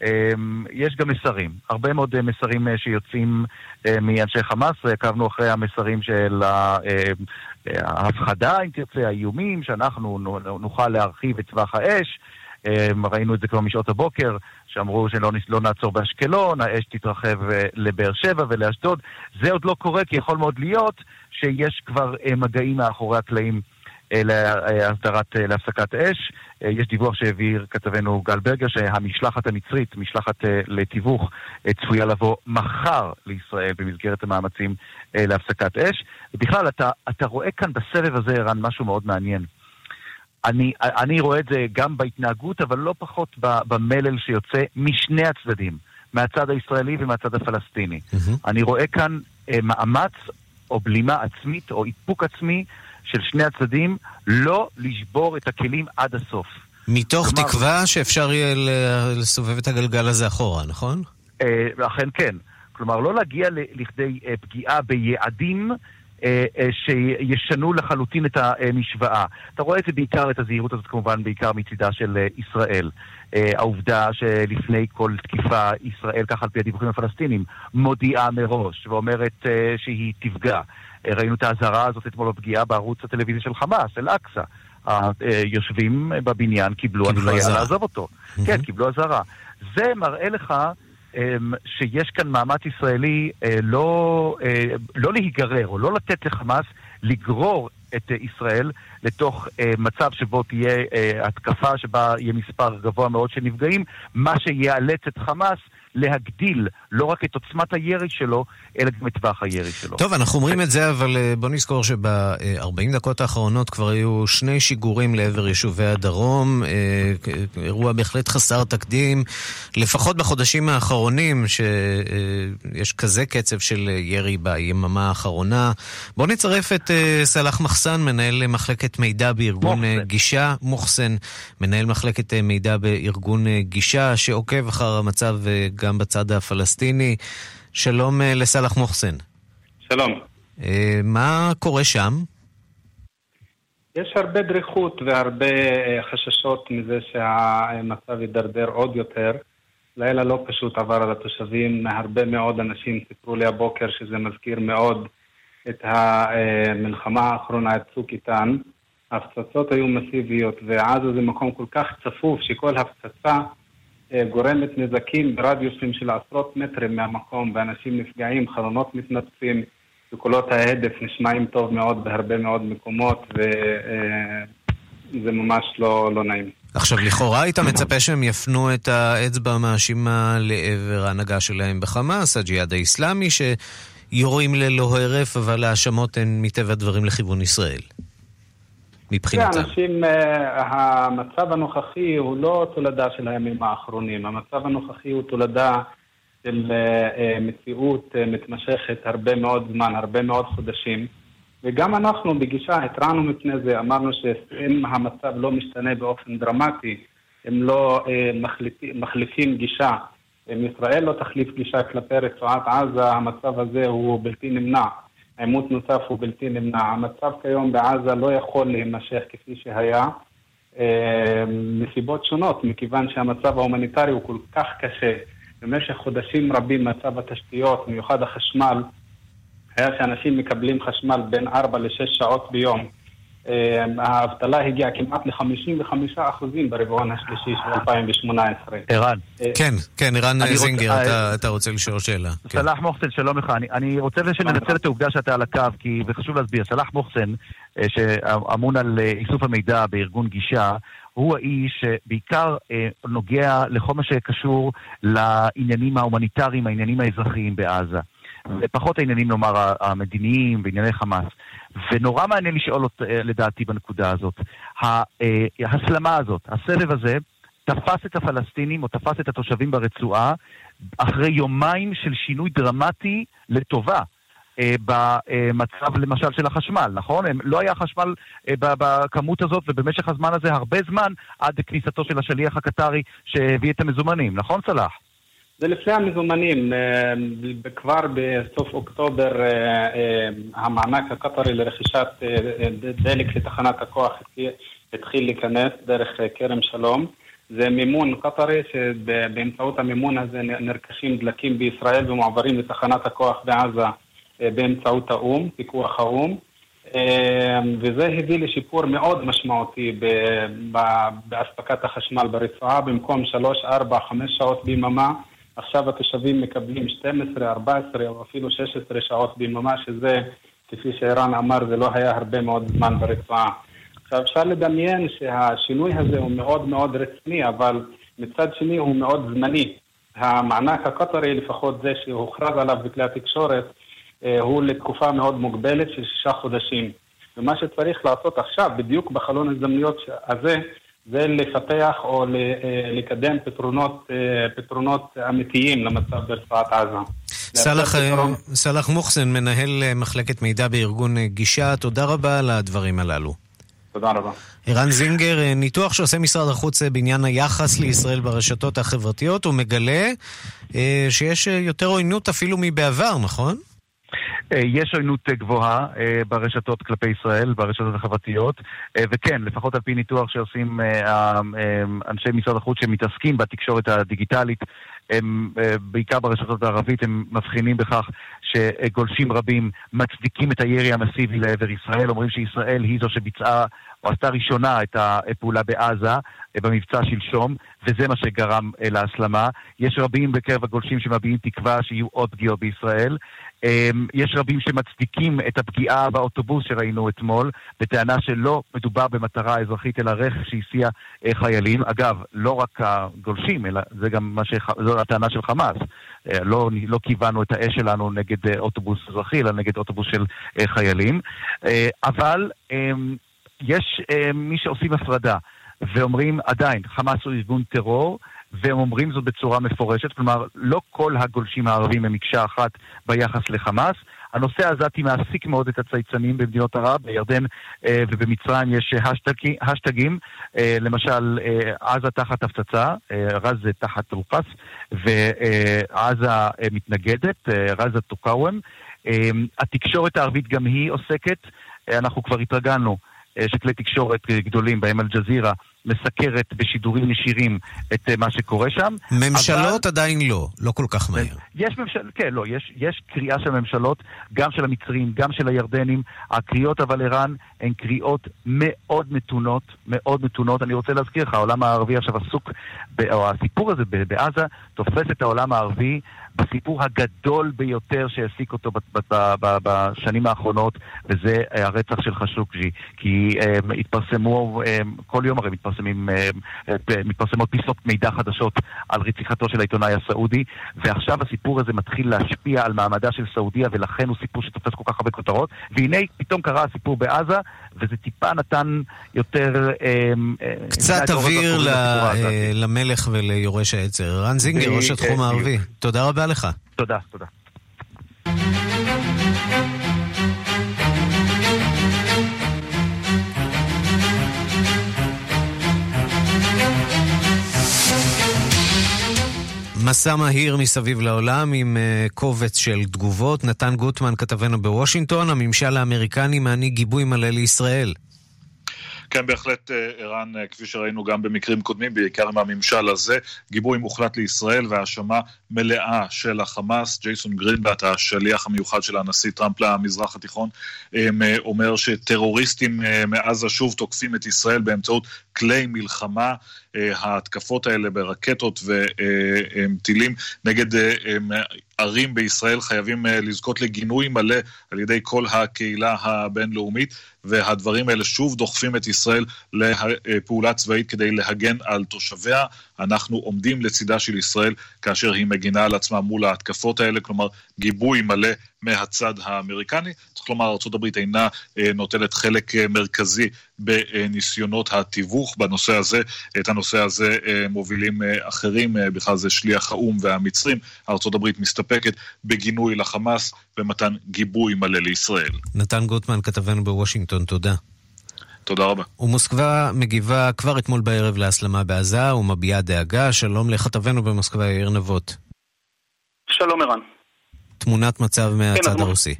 ויש גם מסרים, הרבה מאוד אה, מסרים אה, שיוצאים אה, מאנשי חמאס, עקבנו אחרי המסרים של אה, אה, ההפחדה, אם תרצה, האיומים, שאנחנו נו- נוכל להרחיב את טווח האש. אה, ראינו את זה כבר משעות הבוקר, שאמרו שלא לא נעצור באשקלון, האש תתרחב אה, לבאר שבע ולאשדוד. זה עוד לא קורה, כי יכול מאוד להיות שיש כבר אה, מגעים מאחורי הקלעים אה, להסדרת, להפסקת אש. יש דיווח שהעביר כתבנו גל ברגר שהמשלחת המצרית, משלחת לתיווך, צפויה לבוא מחר לישראל במסגרת המאמצים להפסקת אש. ובכלל, אתה, אתה רואה כאן בסבב הזה, ערן, משהו מאוד מעניין. אני, אני רואה את זה גם בהתנהגות, אבל לא פחות במלל שיוצא משני הצדדים, מהצד הישראלי ומהצד הפלסטיני. אני רואה כאן אה, מאמץ או בלימה עצמית או איפוק עצמי של שני הצדדים לא לשבור את הכלים עד הסוף. מתוך כלומר- תקווה שאפשר יהיה לסובב את הגלגל הזה אחורה, נכון? אה, אכן כן. כלומר, לא להגיע לכדי אה, פגיעה ביעדים שישנו לחלוטין את המשוואה. אתה רואה את זה בעיקר, את הזהירות הזאת כמובן, בעיקר מצידה של אה, ישראל. אה, העובדה שלפני כל תקיפה, ישראל, ככה על פי הדיווחים הפלסטינים, מודיעה מראש ואומרת אה, שהיא תפגע. אה, ראינו את האזהרה הזאת אתמול בפגיעה בערוץ הטלוויזיה של חמאס, אל-אקצא. היושבים בבניין קיבלו אזהרה. לעזוב אותו. כן, קיבלו אזהרה. זה מראה לך שיש כאן מאמץ ישראלי אה, לא, אה, לא להיגרר או לא לתת לחמאס לגרור את אה, ישראל לתוך מצב שבו תהיה התקפה שבה יהיה מספר גבוה מאוד של נפגעים, מה שיאלץ את חמאס להגדיל לא רק את עוצמת הירי שלו, אלא גם את טווח הירי שלו. טוב, אנחנו אומרים את זה, אבל אה, בוא נזכור שב-40 דקות האחרונות כבר היו שני שיגורים לעבר יישובי הדרום, אה, אירוע בהחלט חסר תקדים, לפחות בחודשים האחרונים, שיש כזה קצב של אה, ירי ביממה האחרונה. בוא נצרף את אה, סלאח מחסן, מנהל מחלקת מידע בארגון אה, גישה, מוחסן, מנהל מחלקת אה, מידע בארגון אה, גישה, שעוקב אחר המצב אה, גם בצד הפלסטיני. שלום אה, לסלאח מוחסן. שלום. אה, מה קורה שם? יש הרבה דריכות והרבה אה, חששות מזה שהמצב יידרדר עוד יותר. לילה לא פשוט עבר על התושבים, הרבה מאוד אנשים סיפרו לי הבוקר שזה מזכיר מאוד את המלחמה האחרונה, את צוק איתן. ההפצצות היו מסיביות, ועזה זה מקום כל כך צפוף שכל הפצצה גורמת נזקים ברדיוסים של עשרות מטרים מהמקום, ואנשים נפגעים, חלונות מתנפצים, וקולות ההדף נשמעים טוב מאוד בהרבה מאוד מקומות, וזה ממש לא, לא נעים. עכשיו, לכאורה היית מצפה שהם יפנו את האצבע המאשימה לעבר ההנהגה שלהם בחמאס, הג'יהאד האיסלאמי, שיורים ללא הרף, אבל ההאשמות הן מטבע הדברים לכיוון ישראל. מבחינתם. אנשים, אה, המצב הנוכחי הוא לא תולדה של הימים האחרונים, המצב הנוכחי הוא תולדה של אה, אה, מציאות מתמשכת הרבה מאוד זמן, הרבה מאוד חודשים. וגם אנחנו בגישה התרענו מפני זה, אמרנו שאם המצב לא משתנה באופן דרמטי, אם לא מחליפים, מחליפים גישה, אם ישראל לא תחליף גישה כלפי רצועת עזה, המצב הזה הוא בלתי נמנע. עימות נוסף הוא בלתי נמנע. המצב כיום בעזה לא יכול להימשך כפי שהיה, אה, מסיבות שונות, מכיוון שהמצב ההומניטרי הוא כל כך קשה. במשך חודשים רבים מצב התשתיות, במיוחד החשמל, היה שאנשים מקבלים חשמל בין 4 ל-6 שעות ביום. אה, האבטלה הגיעה כמעט ל-55% ברבעון השלישי של 2018. ערן. כן, כן, ערן זינגר, אה, אתה- רוצה לשאול שאלה. כן. סלאח מוחסן, שלום לך. אני, אני רוצה שננצל את העובדה שאתה על הקו, כי זה חשוב להסביר. סלאח מוחסן, אה, שאמון על אה, איסוף המידע בארגון גישה, הוא האיש שבעיקר אה, נוגע לכל מה שקשור לעניינים ההומניטריים, העניינים האזרחיים בעזה. ופחות העניינים, נאמר, המדיניים בענייני חמאס. ונורא מעניין לשאול אה, לדעתי בנקודה הזאת. אה, ההסלמה הזאת, הסבב הזה, תפס את הפלסטינים או תפס את התושבים ברצועה אחרי יומיים של שינוי דרמטי לטובה. אה, במצב למשל של החשמל, נכון? לא היה חשמל בכמות הזאת ובמשך הזמן הזה הרבה זמן עד כניסתו של השליח הקטרי שהביא את המזומנים, נכון סלאח? זה לפני המזומנים, אה, כבר בסוף אוקטובר אה, אה, המענק הקטרי לרכישת דלק לתחנת הכוח התחיל- להיכנס דרך כרם שלום. זה מימון קטרי שבאמצעות המימון הזה נרכשים דלקים בישראל ומועברים לתחנת הכוח בעזה באמצעות האו"ם, פיקוח האו"ם. וזה הביא לשיפור מאוד משמעותי באספקת החשמל ברצועה, במקום 3, 4, 5 שעות ביממה. עכשיו התושבים מקבלים 12, 14 או אפילו 16 שעות ביממה, שזה, כפי שערן אמר, זה לא היה הרבה מאוד זמן ברצועה. עכשיו אפשר לדמיין שהשינוי הזה הוא מאוד מאוד רציני, אבל מצד שני הוא מאוד זמני. המענק הקטרי, לפחות זה שהוכרז עליו בכלי התקשורת, אה, הוא לתקופה מאוד מוגבלת של שישה חודשים. ומה שצריך לעשות עכשיו, בדיוק בחלון ההזדמנויות הזה, זה לפתח או אה, לקדם פתרונות, אה, פתרונות אמיתיים למצב ברצועת עזה. סלאח, סלאח מוחסן, מנהל מחלקת מידע בארגון גישה, תודה רבה על הדברים הללו. תודה רבה. ערן זינגר, ניתוח שעושה משרד החוץ בעניין היחס לישראל ברשתות החברתיות, הוא מגלה אה, שיש יותר עוינות אפילו מבעבר, נכון? אה, יש עוינות גבוהה אה, ברשתות כלפי ישראל, ברשתות החברתיות, וכן, לפחות על פי ניתוח שעושים אנשי משרד החוץ שמתעסקים בתקשורת הדיגיטלית, הם, בעיקר ברשתות הערבית, הם מבחינים בכך שגולשים רבים מצדיקים את הירי המסיבי לעבר ישראל, אומרים שישראל היא זו שביצעה או עשתה ראשונה את הפעולה בעזה, במבצע שלשום, וזה מה שגרם להסלמה. יש רבים בקרב הגולשים שמביעים תקווה שיהיו עוד פגיעות בישראל. אמ, יש רבים שמצדיקים את הפגיעה באוטובוס שראינו אתמול, בטענה שלא מדובר במטרה אזרחית אלא רכב שהסיע אה, חיילים. אגב, לא רק הגולשים, אלא זה גם מה ש... זו הטענה של חמאס. אה, לא, לא כיוונו את האש שלנו נגד אה, אוטובוס אזרחי, אלא נגד אוטובוס של חיילים. אבל יש מי שעושים הפרדה. ואומרים עדיין, חמאס הוא ארגון טרור, והם אומרים זאת בצורה מפורשת, כלומר, לא כל הגולשים הערבים הם מקשה אחת ביחס לחמאס. הנושא העזתי מעסיק מאוד את הצייצנים במדינות ערב, בירדן אה, ובמצרים יש השטגים, אה, למשל אה, עזה תחת הפצצה, אה, רזה תחת רופס, ועזה אה, מתנגדת, אה, רזה תוקאוום. אה, התקשורת הערבית גם היא עוסקת, אה, אנחנו כבר התרגלנו אה, שכלי תקשורת גדולים, בהם אל-ג'זירה, מסקרת בשידורים ישירים את אה, מה שקורה שם. ממשלות אבל... עדיין לא, לא כל כך מהר. יש ממשלות, כן, לא, יש, יש קריאה של ממשלות, גם של המצרים, גם של הירדנים. הקריאות אבל ערן הן קריאות מאוד מתונות, מאוד מתונות. אני רוצה להזכיר לך, העולם הערבי עכשיו עסוק, או הסיפור הזה בעזה תופס את העולם הערבי בסיפור הגדול ביותר שהעסיק אותו בשנים האחרונות, וזה אה, הרצח של חשוקג'י. כי um, התפרסמו, um, כל יום הרי מתפרסמים, um, מתפרסמות פיסות מידע חדשות על רציחתו של העיתונאי הסעודי, ועכשיו הסיפור הזה מתחיל להשפיע על מעמדה של סעודיה, ולכן הוא סיפור שתופס כל כך הרבה כותרות. והנה, פתאום קרה הסיפור בעזה, וזה טיפה נתן יותר... קצת אוויר למלך וליורש העצר. רן זינגר, ראש התחום הערבי, תודה רבה לך. תודה, תודה. מסע מהיר מסביב לעולם עם uh, קובץ של תגובות. נתן גוטמן, כתבנו בוושינגטון, הממשל האמריקני מעניק גיבוי מלא לישראל. כן, בהחלט, אה, ערן, אה, כפי שראינו גם במקרים קודמים, בעיקר עם הממשל הזה, גיבוי מוחלט לישראל והאשמה מלאה של החמאס. ג'ייסון גרינבלט, השליח המיוחד של הנשיא טראמפ למזרח התיכון, אה, אומר שטרוריסטים מעזה שוב תוקפים את ישראל באמצעות כלי מלחמה. ההתקפות האלה ברקטות וטילים נגד ערים בישראל חייבים לזכות לגינוי מלא על ידי כל הקהילה הבינלאומית. והדברים האלה שוב דוחפים את ישראל לפעולה צבאית כדי להגן על תושביה. אנחנו עומדים לצידה של ישראל כאשר היא מגינה על עצמה מול ההתקפות האלה, כלומר גיבוי מלא מהצד האמריקני. צריך לומר, ארה"ב אינה אה, נוטלת חלק אה, מרכזי בניסיונות התיווך בנושא הזה. את הנושא הזה אה, מובילים אחרים, בכלל זה שליח האו"ם והמצרים. ארה"ב מסתפקת בגינוי לחמאס ומתן גיבוי מלא לישראל. נתן גוטמן, כתבנו בוושינגטון, תודה. תודה רבה. ומוסקבה מגיבה כבר אתמול בערב להסלמה בעזה ומביעה דאגה. שלום לכתבנו במוסקבה, יאיר נבות. שלום ערן. תמונת מצב מהצד כן, הרוסי.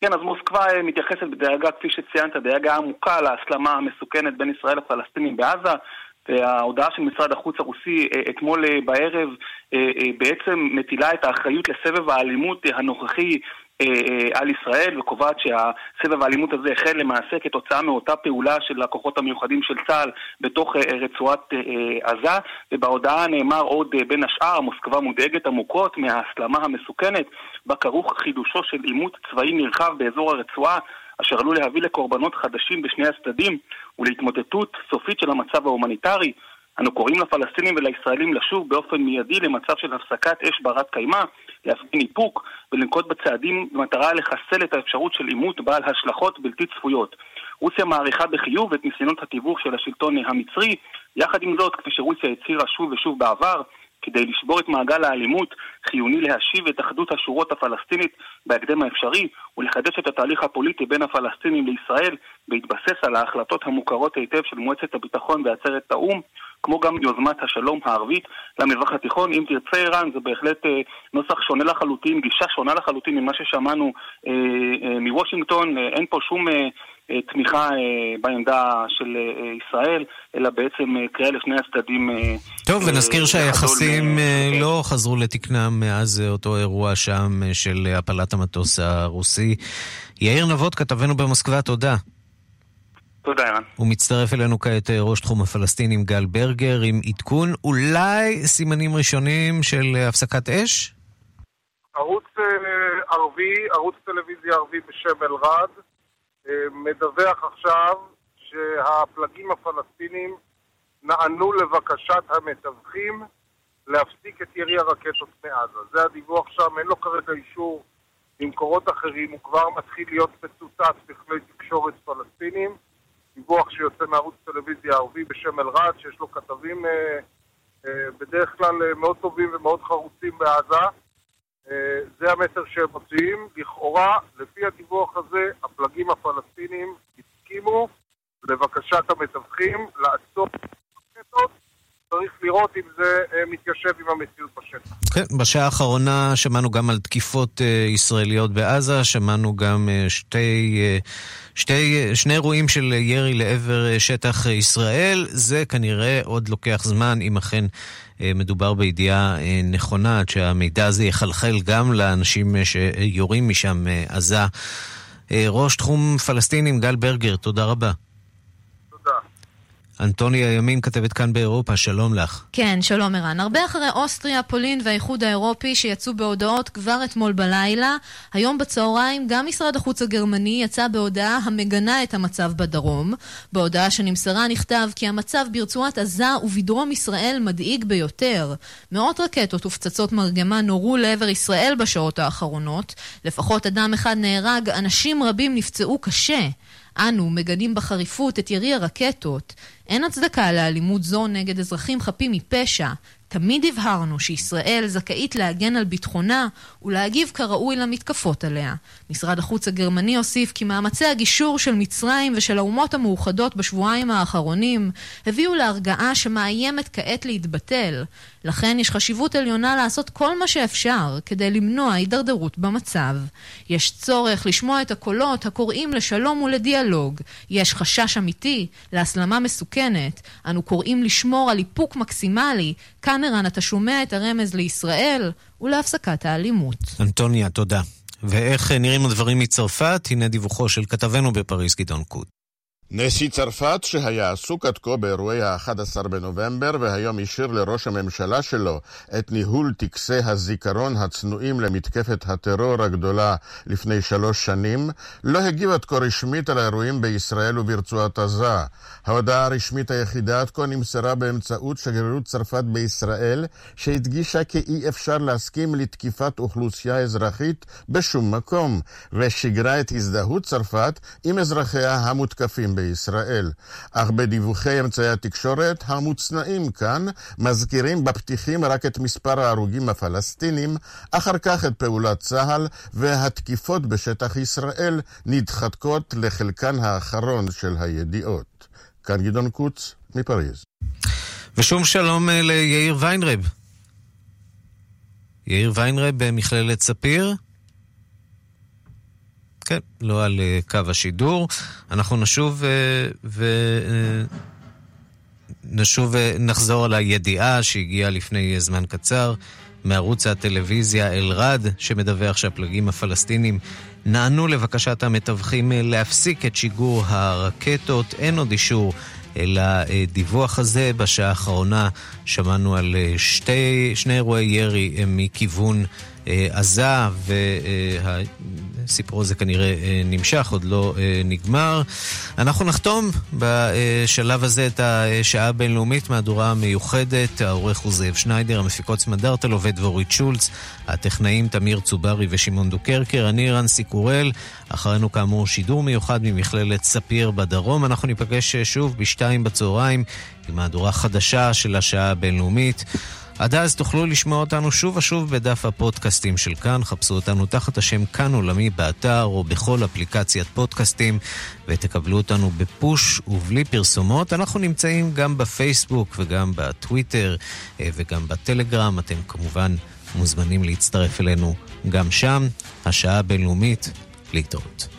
כן, אז מוסקבה אה, מתייחסת בדאגה, כפי שציינת, דאגה עמוקה להסלמה המסוכנת בין ישראל לפלסטינים בעזה. וההודעה של משרד החוץ הרוסי אה, אתמול אה, בערב בעצם מטילה את האחריות לסבב האלימות הנוכחי על ישראל וקובעת שהסבב האלימות הזה החל למעשה כתוצאה מאותה פעולה של הכוחות המיוחדים של צה"ל בתוך אה, רצועת עזה. ובהודעה נאמר עוד בין השאר מוסקבה מודאגת עמוקות מההסלמה המסוכנת בה כרוך חידושו של עימות צבאי נרחב באזור הרצועה אשר עלול להביא לקורבנות חדשים בשני הצדדים ולהתמוטטות סופית של המצב ההומניטרי. אנו קוראים לפלסטינים ולישראלים לשוב באופן מיידי למצב של הפסקת אש ברת קיימא, להפגין איפוק ולנקוט בצעדים במטרה לחסל את האפשרות של עימות בעל השלכות בלתי צפויות. רוסיה מעריכה בחיוב את ניסיונות התיווך של השלטון המצרי, יחד עם זאת, כפי שרוסיה הצהירה שוב ושוב בעבר, כדי לשבור את מעגל האלימות, חיוני להשיב את אחדות השורות הפלסטינית בהקדם האפשרי ולחדש את התהליך הפוליטי בין הפלסטינים לישראל בהתבסס על ההחלטות המוכרות היטב של מועצת הביטחון בעצרת האו"ם, כמו גם יוזמת השלום הערבית למזרח התיכון. אם תרצה ערן, זה בהחלט אה, נוסח שונה לחלוטין, גישה שונה לחלוטין ממה ששמענו אה, אה, מוושינגטון. אה, אין פה שום... אה, תמיכה אה, בעמדה של אה, ישראל, אלא בעצם קריאה לשני הצדדים. טוב, ונזכיר שהיחסים לא חזרו לתקנם מאז אותו אירוע שם של הפלת המטוס הרוסי. יאיר נבות, כתבנו במוסקבה, תודה. תודה, ערן. הוא מצטרף אלינו כעת ראש תחום הפלסטינים גל ברגר עם עדכון, אולי סימנים ראשונים של הפסקת אש? ערוץ ערבי, ערוץ טלוויזיה ערבי בשם אלרד, מדווח עכשיו שהפלגים הפלסטינים נענו לבקשת המתווכים להפסיק את ירי הרקטות מעזה. זה הדיווח שם, אין לו כרגע אישור ממקורות אחרים, הוא כבר מתחיל להיות מצוטט בכלי תקשורת פלסטינים. דיווח שיוצא מערוץ טלוויזיה ערבי בשם אלרד, שיש לו כתבים אה, אה, בדרך כלל אה, מאוד טובים ומאוד חרוצים בעזה. אה, זה המסר שהם מוציאים. לכאורה, לפי הדיווח הזה, הפלגים הפלסטינים הסכימו לבקשת המתווכים לעצור רקטות. צריך לראות אם זה אה, מתיישב עם המציאות בשטח. כן, בשעה האחרונה שמענו גם על תקיפות אה, ישראליות בעזה, שמענו גם שתי, שתי, שני אירועים של ירי לעבר שטח ישראל. זה כנראה עוד לוקח זמן, אם אכן אה, מדובר בידיעה אה, נכונה, עד שהמידע הזה יחלחל גם לאנשים אה, שיורים משם עזה. ראש תחום פלסטינים, גל ברגר, תודה רבה. אנטוניה ימין כתבת כאן באירופה, שלום לך. כן, שלום ערן. הרבה אחרי אוסטריה, פולין והאיחוד האירופי שיצאו בהודעות כבר אתמול בלילה, היום בצהריים גם משרד החוץ הגרמני יצא בהודעה המגנה את המצב בדרום. בהודעה שנמסרה נכתב כי המצב ברצועת עזה ובדרום ישראל מדאיג ביותר. מאות רקטות ופצצות מרגמה נורו לעבר ישראל בשעות האחרונות. לפחות אדם אחד נהרג, אנשים רבים נפצעו קשה. אנו מגנים בחריפות את ירי הרקטות. אין הצדקה לאלימות זו נגד אזרחים חפים מפשע. תמיד הבהרנו שישראל זכאית להגן על ביטחונה ולהגיב כראוי למתקפות עליה. משרד החוץ הגרמני הוסיף כי מאמצי הגישור של מצרים ושל האומות המאוחדות בשבועיים האחרונים הביאו להרגעה שמאיימת כעת להתבטל. לכן יש חשיבות עליונה לעשות כל מה שאפשר כדי למנוע הידרדרות במצב. יש צורך לשמוע את הקולות הקוראים לשלום ולדיאלוג. יש חשש אמיתי להסלמה מסוכנת. אנו קוראים לשמור על איפוק מקסימלי. ערן אתה שומע את הרמז לישראל ולהפסקת האלימות. אנטוניה, תודה. ואיך נראים הדברים מצרפת? הנה דיווחו של כתבנו בפריז, גדעון קוט. נשיא צרפת, שהיה עסוק עד כה באירועי ה-11 בנובמבר, והיום השאיר לראש הממשלה שלו את ניהול טקסי הזיכרון הצנועים למתקפת הטרור הגדולה לפני שלוש שנים, לא הגיב עד כה רשמית על האירועים בישראל וברצועת עזה. ההודעה הרשמית היחידה עד כה נמסרה באמצעות שגרירות צרפת בישראל, שהדגישה כי אי אפשר להסכים לתקיפת אוכלוסייה אזרחית בשום מקום, ושיגרה את הזדהות צרפת עם אזרחיה המותקפים בישראל. אך בדיווחי אמצעי התקשורת המוצנעים כאן מזכירים בפתיחים רק את מספר ההרוגים הפלסטינים, אחר כך את פעולת צה"ל והתקיפות בשטח ישראל נדחקות לחלקן האחרון של הידיעות. כאן גדעון קוץ מפריז. ושום שלום אה, ליאיר ויינרב. יאיר ויינרב במכללת ספיר. כן, לא על uh, קו השידור. אנחנו נשוב uh, ו... Uh, נשוב ונחזור על הידיעה שהגיעה לפני זמן קצר מערוץ הטלוויזיה אלרד, שמדווח שהפלגים הפלסטינים נענו לבקשת המתווכים להפסיק את שיגור הרקטות. אין עוד אישור לדיווח הזה. בשעה האחרונה שמענו על שתי, שני אירועי ירי מכיוון עזה, והסיפור הזה כנראה אה, נמשך, עוד לא אה, נגמר. אנחנו נחתום בשלב הזה את השעה הבינלאומית, מהדורה מיוחדת. העורך הוא זאב שניידר, המפיקות סמדארטל עובד ואורית שולץ, הטכנאים תמיר צוברי ושמעון דוקרקר, אני רנסי קורל, אחרינו כאמור שידור מיוחד ממכללת ספיר בדרום. אנחנו ניפגש שוב בשתיים בצהריים עם מהדורה חדשה של השעה הבינלאומית. עד אז תוכלו לשמוע אותנו שוב ושוב בדף הפודקאסטים של כאן. חפשו אותנו תחת השם כאן עולמי באתר או בכל אפליקציית פודקאסטים ותקבלו אותנו בפוש ובלי פרסומות. אנחנו נמצאים גם בפייסבוק וגם בטוויטר אה, וגם בטלגרם. אתם כמובן מוזמנים להצטרף אלינו גם שם. השעה הבינלאומית להתראות.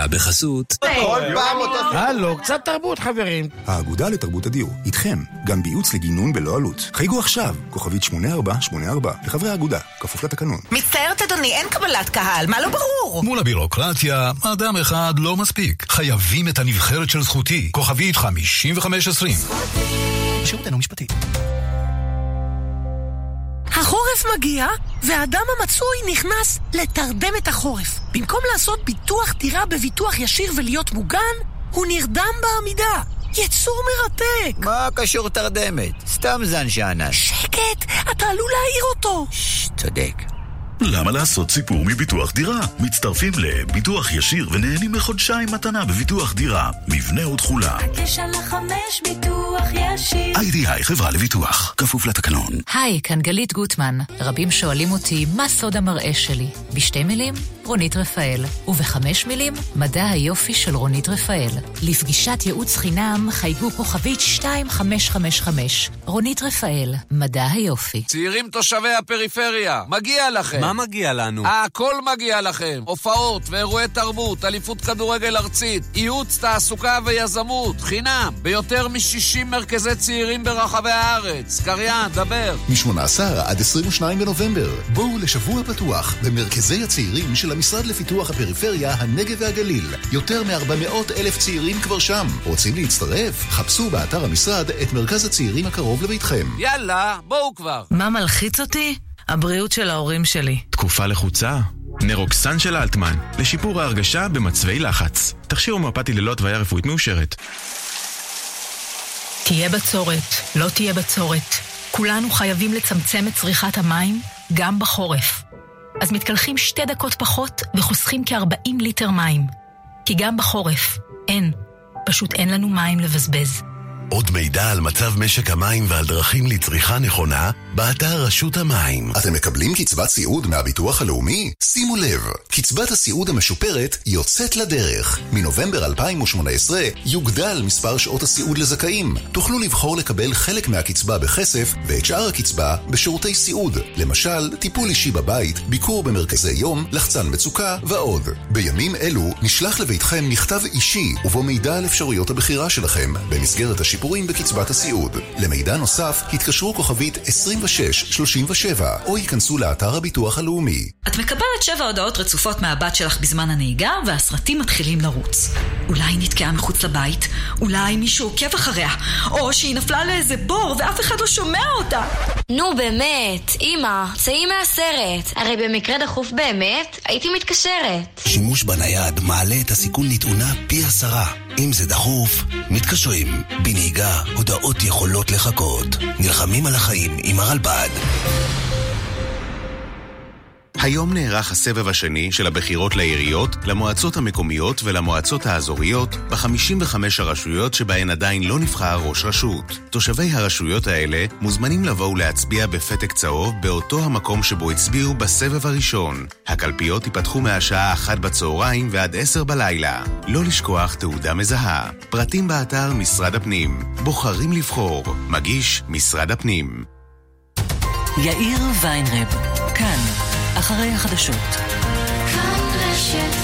השעה בחסות. כל פעם אותו... הלו, קצת תרבות, חברים. האגודה לתרבות הדיור, איתכם, גם בייעוץ לגינון בלא עלות. חייגו עכשיו, כוכבית 8484, לחברי האגודה, כפוף לתקנון. מצטערת אדוני, אין קבלת קהל, מה לא ברור? מול הבירוקרטיה, אדם אחד לא מספיק. חייבים את הנבחרת של זכותי, כוכבית 5520. שירותנו משפטי. החורף מגיע, והאדם המצוי נכנס לתרדם את החורף. במקום לעשות ביטוח דירה בביטוח ישיר ולהיות מוגן, הוא נרדם בעמידה. יצור מרתק. מה קשור תרדמת? סתם זן שאנן. שקט, אתה עלול להעיר אותו. ששש, צודק. למה לעשות סיפור מביטוח דירה? מצטרפים לביטוח ישיר ונהנים מחודשיים מתנה בביטוח דירה. מבנה ותכולה. תשע לחמש ביטוח ישיר. איי-די-איי חברה לביטוח. כפוף לתקנון. היי, כאן גלית גוטמן. רבים שואלים אותי, מה סוד המראה שלי? בשתי מילים, רונית רפאל. ובחמש מילים, מדע היופי של רונית רפאל. לפגישת ייעוץ חינם, חייגו כוכבית 2555. רונית רפאל, מדע היופי. צעירים תושבי הפריפריה, מגיע לכם. מה מגיע לנו? הכל מגיע לכם. הופעות ואירועי תרבות, אליפות כדורגל ארצית, ייעוץ, תעסוקה ויזמות, חינם, ביותר מ-60 מרכזי צעירים ברחבי הארץ. קריין, דבר. מ-18 עד 22 בנובמבר, בואו לשבוע פתוח במרכזי הצעירים של המשרד לפיתוח הפריפריה, הנגב והגליל. יותר מ-400 אלף צעירים כבר שם. רוצים להצטרף? חפשו באתר המשרד את מרכז הצעירים הקרוב לביתכם. יאללה, בואו כבר. מה מלחיץ אותי? הבריאות של ההורים שלי. תקופה לחוצה? נרוקסן של אלטמן, לשיפור ההרגשה במצבי לחץ. תכשיר הומאופתי ללא התוויה רפואית מאושרת. תהיה בצורת, לא תהיה בצורת. כולנו חייבים לצמצם את צריכת המים, גם בחורף. אז מתקלחים שתי דקות פחות וחוסכים כ-40 ליטר מים. כי גם בחורף, אין, פשוט אין לנו מים לבזבז. עוד מידע על מצב משק המים ועל דרכים לצריכה נכונה, באתר רשות המים. אתם מקבלים קצבת סיעוד מהביטוח הלאומי? שימו לב, קצבת הסיעוד המשופרת יוצאת לדרך. מנובמבר 2018 יוגדל מספר שעות הסיעוד לזכאים. תוכלו לבחור לקבל חלק מהקצבה בכסף ואת שאר הקצבה בשירותי סיעוד. למשל, טיפול אישי בבית, ביקור במרכזי יום, לחצן מצוקה ועוד. בימים אלו נשלח לביתכם מכתב אישי ובו מידע על אפשרויות הבחירה שלכם במסגרת השיפור שיפורים בקצבת הסיעוד. למידע נוסף, התקשרו כוכבית 2637 או ייכנסו לאתר הביטוח הלאומי. את מקבלת שבע הודעות רצופות מהבת שלך בזמן הנהיגה, והסרטים מתחילים לרוץ. אולי היא נתקעה מחוץ לבית, אולי מישהו עוקב אחריה, או שהיא נפלה לאיזה בור ואף אחד לא שומע אותה. נו באמת, אמא, צאי מהסרט. הרי במקרה דחוף באמת, הייתי מתקשרת. שימוש בנייד מעלה את הסיכון לתאונה פי עשרה. אם זה דחוף, מתקשרים. בנהיגה, הודעות יכולות לחכות. נלחמים על החיים עם הרלב"ד. היום נערך הסבב השני של הבחירות לעיריות, למועצות המקומיות ולמועצות האזוריות ב-55 הרשויות שבהן עדיין לא נבחר ראש רשות. תושבי הרשויות האלה מוזמנים לבוא ולהצביע בפתק צהוב באותו המקום שבו הצביעו בסבב הראשון. הקלפיות ייפתחו מהשעה 1 בצהריים ועד 10 בלילה. לא לשכוח תעודה מזהה. פרטים באתר משרד הפנים. בוחרים לבחור. מגיש משרד הפנים. יאיר ויינרב, כאן, אחרי החדשות. כאן רשת